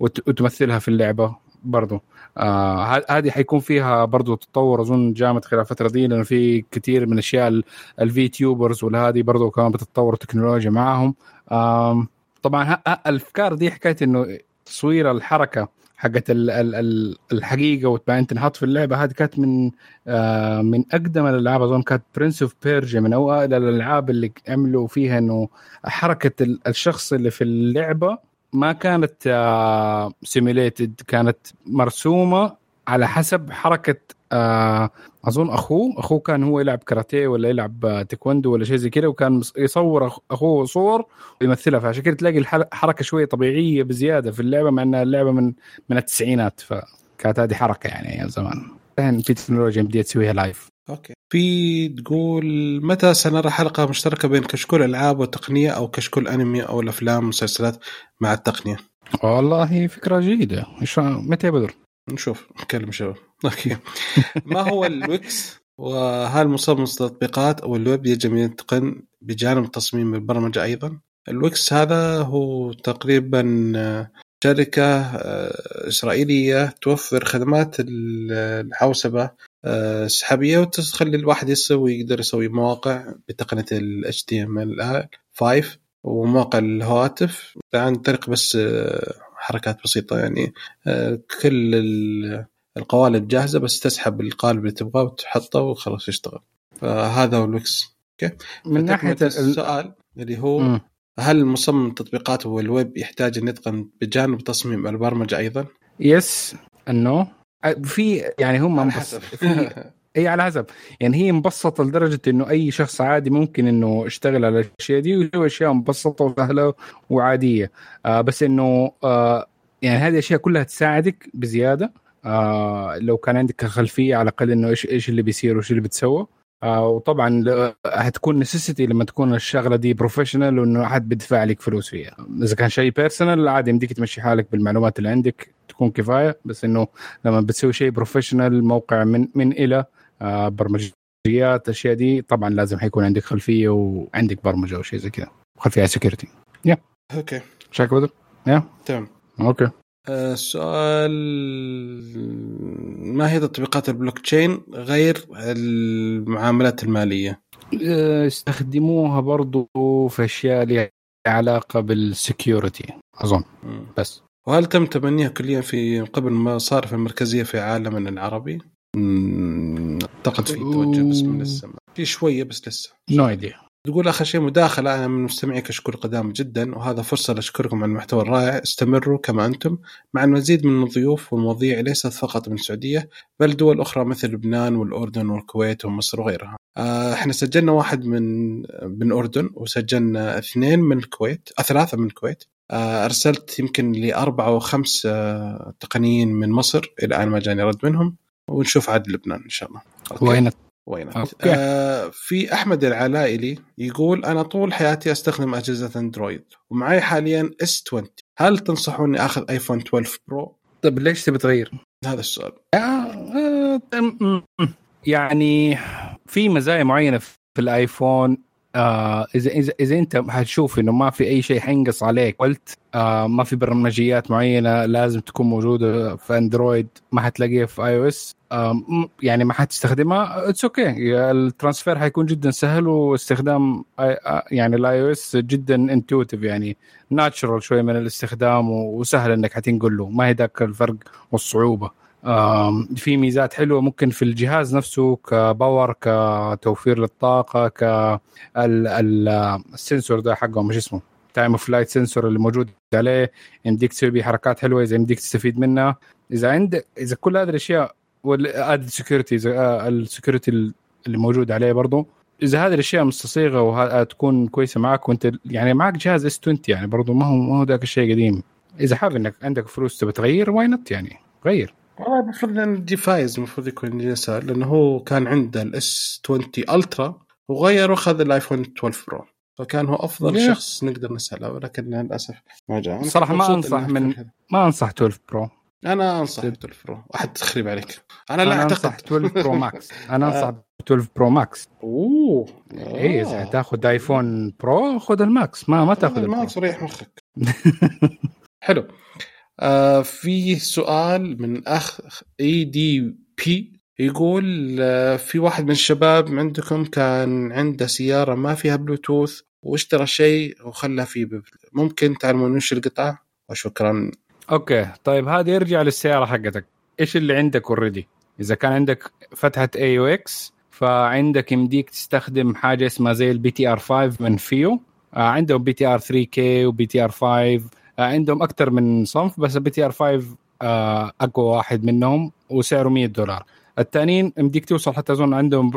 وتمثلها في اللعبة برضو. آه هذه حيكون فيها برضو تطور أظن جامد خلال الفترة دي لأنه في كثير من أشياء ال VTubers والهذه برضو كمان بتتطور التكنولوجيا معاهم آم، طبعا الأفكار دي حكاية إنه تصوير الحركة حقت ال- ال- ال- الحقيقة وتبين تنحط في اللعبة. هذه كانت من آه من أقدم الألعاب. أظن كانت Prince of Persia من اوائل الألعاب اللي عملوا فيها إنه حركة ال- الشخص اللي في اللعبة ما كانت simulated كانت مرسومة. على حسب حركة آه أظن أخوه أخوه كان هو يلعب كاراتيه ولا يلعب آه، تايكوندو ولا شيء زي كده وكان يصور أخوه صور ويمثلها فعشان كده تلاقي الحركه شوية طبيعية بزيادة في اللعبة مع انها اللعبة من من التسعينات فكانت هذه حركة يعني أيام زمان. الحين في تكنولوجيا بديت تسويها live Okay. في تقول متى سنرى حلقة مشتركة بين كشكول ألعاب والتقنيه أو كشكول أنمي أو الأفلام والمسلسلات مع التقنية؟ والله فكرة جيدة. متى بدر نشوف نكلم شباب. Okay. ما هو ال Wix؟ وهل مصمم التطبيقات أو الويب يجب أن يتقن بجانب تصميم البرمجة أيضا؟ ال Wix هذا هو تقريبا آه، شركة آه، إسرائيلية توفر خدمات آه، سحابية وتخلي الواحد يسوي يقدر يسوي مواقع بتقنية ال HTML5 ومواقع الهواتف عن طريق بس حركات بسيطة يعني. آه، كل ال- القوالب جاهزة بس تسحب القالب اللي تبغاه وتحطه وخلاص يشتغل. فهذا هو ال Wix من ناحية ال- السؤال اللي هو مم. هل مصمم التطبيقات والويب يحتاج أن يتقن بجانب تصميم البرمجة أيضا؟ Yes انه في يعني هم في <laughs> اي على حسب. يعني هي مبسطة لدرجة إنه أي شخص عادي ممكن إنه يشتغل على الأشياء دي ويسوي أشياء مبسطة وسهلة وعادية. آه بس إنه آه يعني هذه الاشياء كلها تساعدك بزيادة. آه لو كان عندك خلفية على الأقل إنه إيش إيش اللي بيصير وإيش اللي بتسوى. آه وطبعا ل- هتكون necessity لما تكون الشغلة دي professional وإنه أحد بيدفع لك فلوس فيها. إذا كان شيء personal عادي يمديك تمشي حالك بالمعلومات اللي عندك تكون كفاية. بس إنه لما بتسوي شيء professional موقع من من إلى آه برمجيات الاشياء دي. طبعا لازم حيكون عندك خلفية وعندك برمجة أو شيء زي كذا. خلفية security okay. شاك بدر؟ Yeah. تمام. Okay. آه، سؤال ما هي تطبيقات البلوك تشين غير المعاملات المالية؟ آه، استخدموها برضو في أشياء لها علاقة بال security أظن. بس. وهل تم تبنيها كليا في قبل المصارف المركزيه في عالمنا العربي؟ اعتقد في توجه بس من لسه ما- في شوية بس لسه. No idea. تقول آخر شيء مداخلة. أنا من مستمعي كشكول قدام جدا وهذا فرصة لأشكركم على المحتوى الرائع. استمروا كما أنتم. مع المزيد من الضيوف والمواضيع ليست فقط من السعودية بل دول أخرى مثل لبنان والأردن والكويت ومصر وغيرها. آه، إحنا سجلنا واحد من من الاردن وسجلنا اثنين من الكويت آه، ثلاثة من الكويت. آه، أرسلت يمكن لأربعة أو خمس تقنيين من مصر. إلى الآن ما جاني رد منهم. ونشوف عاد لبنان إن شاء الله. Okay. وين وين. آه في أحمد العلائلي يقول أنا طول حياتي أستخدم أجهزة أندرويد ومعي حاليا S 20 هل تنصحوني أخذ iPhone 12 برو؟ طيب ليش تبي تغير؟ هذا السؤال آه، آه، يعني في مزايا معينة في ال iPhone آه اذا اذا إذا أنت حتشوف إنه ما في أي شيء حينقص عليك قلت آه ما في برمجيات معينة لازم تكون موجودة في Android ما حتلاقيها في iOS يعني ما حتستخدمها it's okay ال transfer حيكون جدا سهل واستخدام آه، يعني ال iOS جدا intuitive يعني natural شوية من الاستخدام وسهل إنك حتنقل له ما هي ذاك الفرق والصعوبة. في ميزات حلوة ممكن في الجهاز نفسه ك power كتوفير للطاقة ك ال- ال- ال sensor ده حقه مش اسمه. Time of flight sensor اللي موجود عليه يمديك تسوي بيه حركات حلوة إذا يمديك تستفيد منها. إذا عندك إذا كل هذه الأشياء وال add security ال security اللي موجود عليه برضه إذا هذه الأشياء مستصيغة وتكون كويسة معك وأنت يعني معك جهاز S 20 يعني برضه ما هو ما هو ذاك الشيء قديم. إذا حابب إنك عندك فلوس تبى تغير why not يعني؟ غير. والله المفروض إن دي فايز المفروض يكون يسار لأنه هو كان عنده ال S 20 Ultra وغير واخذ ال iPhone 12 Pro. فكان هو أفضل ليه؟ شخص نقدر نسأله ولكن للأسف ما جاء. أنا صراحة ما إنه من-. ما أنصح 12 Pro. أنا أنصح سب. 12 Pro. واحد تخريب عليك. أنا لا أنصح أعتقد. 12 Pro <laughs> Max. أنا أنصح 12 Pro Max. أوه. اي إذا تاخذ iPhone Pro خذ ال Max. ما ما تاخذ ال Pro ال Max. ريح مخك. <laughs> حلو. آه في سؤال من أخ ADB يقول آه في واحد من الشباب عندكم كان عنده سيارة ما فيها بلوتوث واشترى شيء وخلى فيه بل- ممكن تعلمون وش القطعة؟ وشكرا. okay طيب هذا يرجع للسيارة حقتك. إيش اللي عندك already إذا كان عندك فتحة AUX فعندك يمديك تستخدم حاجة اسمها زي ال BTR 5 من FiiO. آه عندهم بي تي ار 3 كي وبي تي ار 5 آه عندهم أكثر من صنف بس ال BTR 5 آه أقوى واحد منهم وسعره 100 دولار. الثانيين يمديك توصل حتى أظن عندهم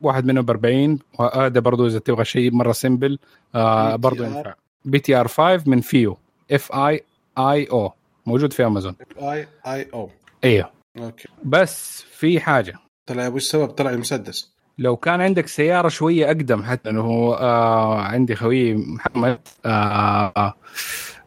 واحد منهم ب 40 وهذا برضو إذا تبغى شيء مرة simple آه برضو BTR. ينفع. BTR 5 من FiiO F I I O موجود في امازون I I O أيوه okay. بس في حاجة. طلع وش السبب طلع المسدس؟ لو كان عندك سيارة شوية أقدم حتى انه آه عندي خوي محمد آه آه،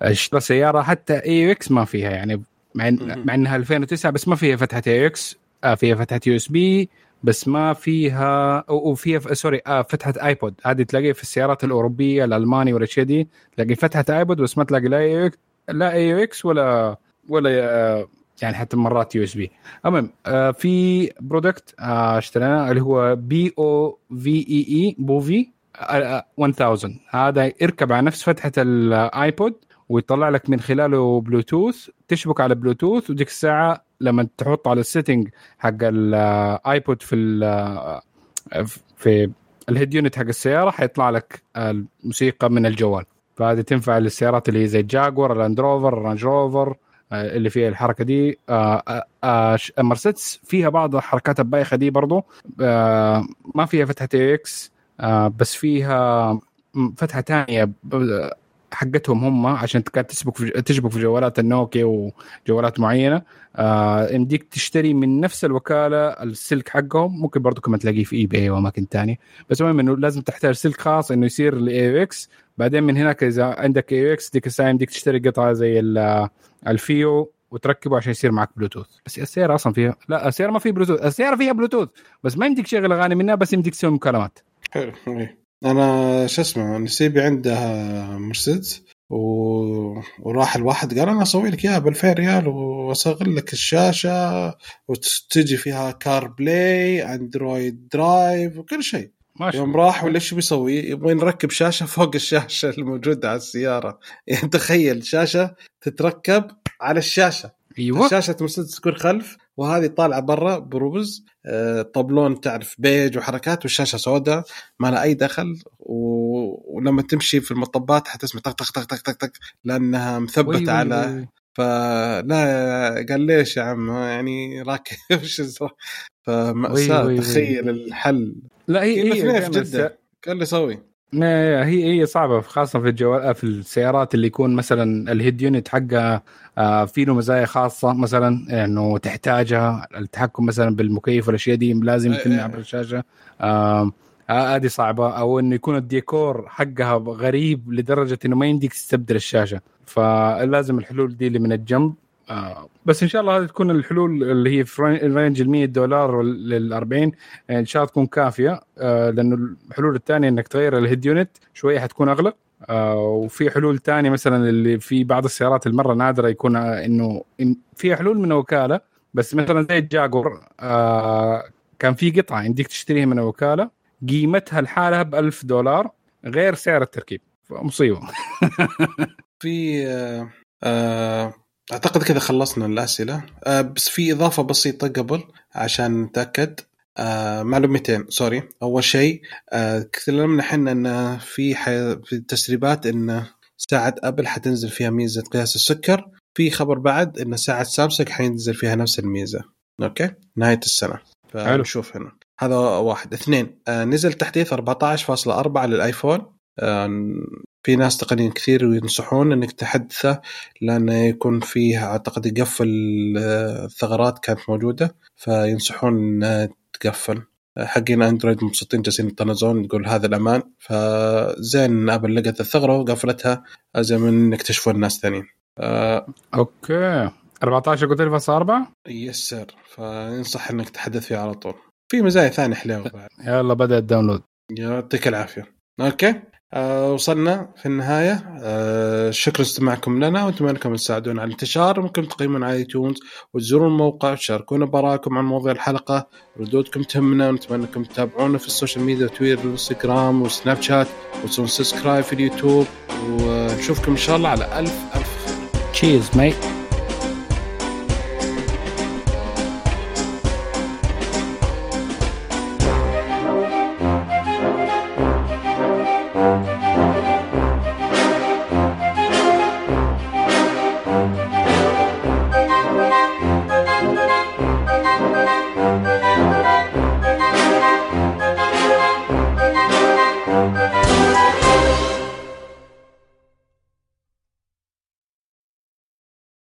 اشترى سيارة حتى AUX ما فيها يعني مع, إنها 2009 بس ما فيها فتحة AUX آه فيها فتحة USB بس ما فيها وفيها sorry آه فتحة iPod هذه تلاقيها في السيارات الأوروبية الألماني والاشياء دي تلاقي فتحة iPod بس ما تلاقي لا اي لا AUX ولا ولا آه يعني حتى مرات USB المهم آه في product آه اشتريناه اللي هو B O V E E Bovee آه، 1000 هذا يركب على نفس فتحة ال iPod ويطلع لك من خلاله بلوتوث تشبك على بلوتوث وديك الساعة لما تحط على ال setting حق ال iPod في ال- في ال head unit حق السيارة حيطلع لك الموسيقى من الجوال. فهذه تنفع للسيارات اللي زي الجاكوار اللاند روفر الرانج روفر آه، اللي فيها الحركة دي. آه، آه، آه، مرسيدس فيها بعض الحركات البايخة دي برضو. آه، ما فيها فتحة AUX بس فيها فتحة ثانية حقتهم هم عشان كانت تسبك في تشبك في جوالات النوكيا وجوالات معينة. آه، يمديك تشتري من نفس الوكالة السلك حقهم. ممكن برضو كمان تلاقيه في eBay واماكن ثانية بس المهم إنه لازم تحتاج سلك خاص إنه يصير ل AUX بعدين من هناك إذا عندك AUX ديك الساعة يمديك تشتري قطعة زي ال- ال FiiO وتركبه عشان يصير معك بلوتوث بس السيارة أصلا فيها لا السيارة ما فيها بلوتوث السيارة فيها بلوتوث بس ما يمديك تشغل أغاني منها بس يمديك تسوي مكالمات. حلو إيه. أنا شو اسمه نسيبي عنده مرسيدس و... وراح الواحد. قال أنا أسوي لك إياها ب 2000 ريال واصغر لك الشاشة وتجي فيها CarPlay Android Drive وكل شيء. ما شاء يوم. راح ولا إيش بيسوي؟ يبغى نركب شاشة فوق الشاشة الموجودة على السيارة. يعني تخيل شاشة تتركب على الشاشة. أيوه. شاشة مرسيدس تكون خلف. وهذه طالعة برا بروز آه، طبلون تعرف بيج وحركات والشاشه سوداء ما لها أي دخل و... ولما تمشي في المطبات حتسمع طق طق طق طق طق طق لأنها مثبتة وي- على وي. فلا قال ليش يا عم؟ يعني راكب <laughs> وش فمأساة. تخيل الحل. لا هي هي في جدة. قال لي سوي. هي هي صعبة خاصة في الجوال في السيارات اللي يكون مثلا ال head unit حقها آه، في له مزايا خاصة مثلا إنه تحتاجها التحكم مثلا بالمكيف والأشياء دي لازم إيه يتم إيه. عبر الشاشة. آه، آه، هذه صعبة. أو إنه يكون الديكور حقها غريب لدرجة إنه ما يمديك تستبدل الشاشة. فلازم الحلول دي اللي من الجنب. آه، بس إن شاء الله هذه تكون الحلول اللي هي في range ال 100 دولار لل 40 إن شاء الله تكون كافية. آه، لأنه الحلول الثانية إنك تغير ال head unit شوية حتكون أغلى. آه، وفي حلول ثانية مثلا اللي في بعض السيارات المرة نادرة يكون آه، إنه إن في حلول من وكاله بس مثلا زي الجاكوار آه، كان في قطعة عندك تشتريها من الوكاله قيمتها لحالها ب 1000 دولار غير سعر التركيب. مصيبة. <laughs> في آه، أعتقد كذا خلصنا الأسئلة. آه، بس في إضافة بسيطة قبل عشان نتأكد. آه، معلومتين sorry. أول شيء آه، تكلمنا إحنا إن في ح... في التسريبات إن ساعة أبل حتنزل فيها ميزة قياس السكر. في خبر بعد إن ساعة سامسونج حينزل فيها نفس الميزة. okay؟ نهاية السنة. فنشوف هنا. هذا واحد. اثنين آه، نزل تحديث 14.4 للآيفون. آه، في ناس تقنيين كثير وينصحون إنك تحدثه لأنه يكون فيه أعتقد يقفل آه، الثغرات كانت موجودة فينصحون تقفل حقين أندرويد مبسوطين جالسين يطنزون يقول هذا الأمان. فزين أبل لقت الثغرة وقفلتها زي من يكتشفون الناس ثانيين. آه okay. 14 قلت لي 4 yes sir فينصح إنك تحدث فيه على طول. في مزايا ثانية حلوة بعد. يلا بدأ ال download. يعطيك العافية. okay؟ آه وصلنا في النهاية. آه شكرا استماعكم لنا وأتمنى أنكم تساعدونا على الانتشار. ممكن تقيمون على iTunes وتزورون الموقع وتشاركونا بآراءكم عن مواضيع الحلقة. ردودكم تهمنا ونتمنى أنكم تتابعونا في ال social media تويتر وانستغرام وسناب شات. وتسوون subscribe في اليوتيوب. ونشوفكم إن شاء الله على ألف ألف خير. cheers mate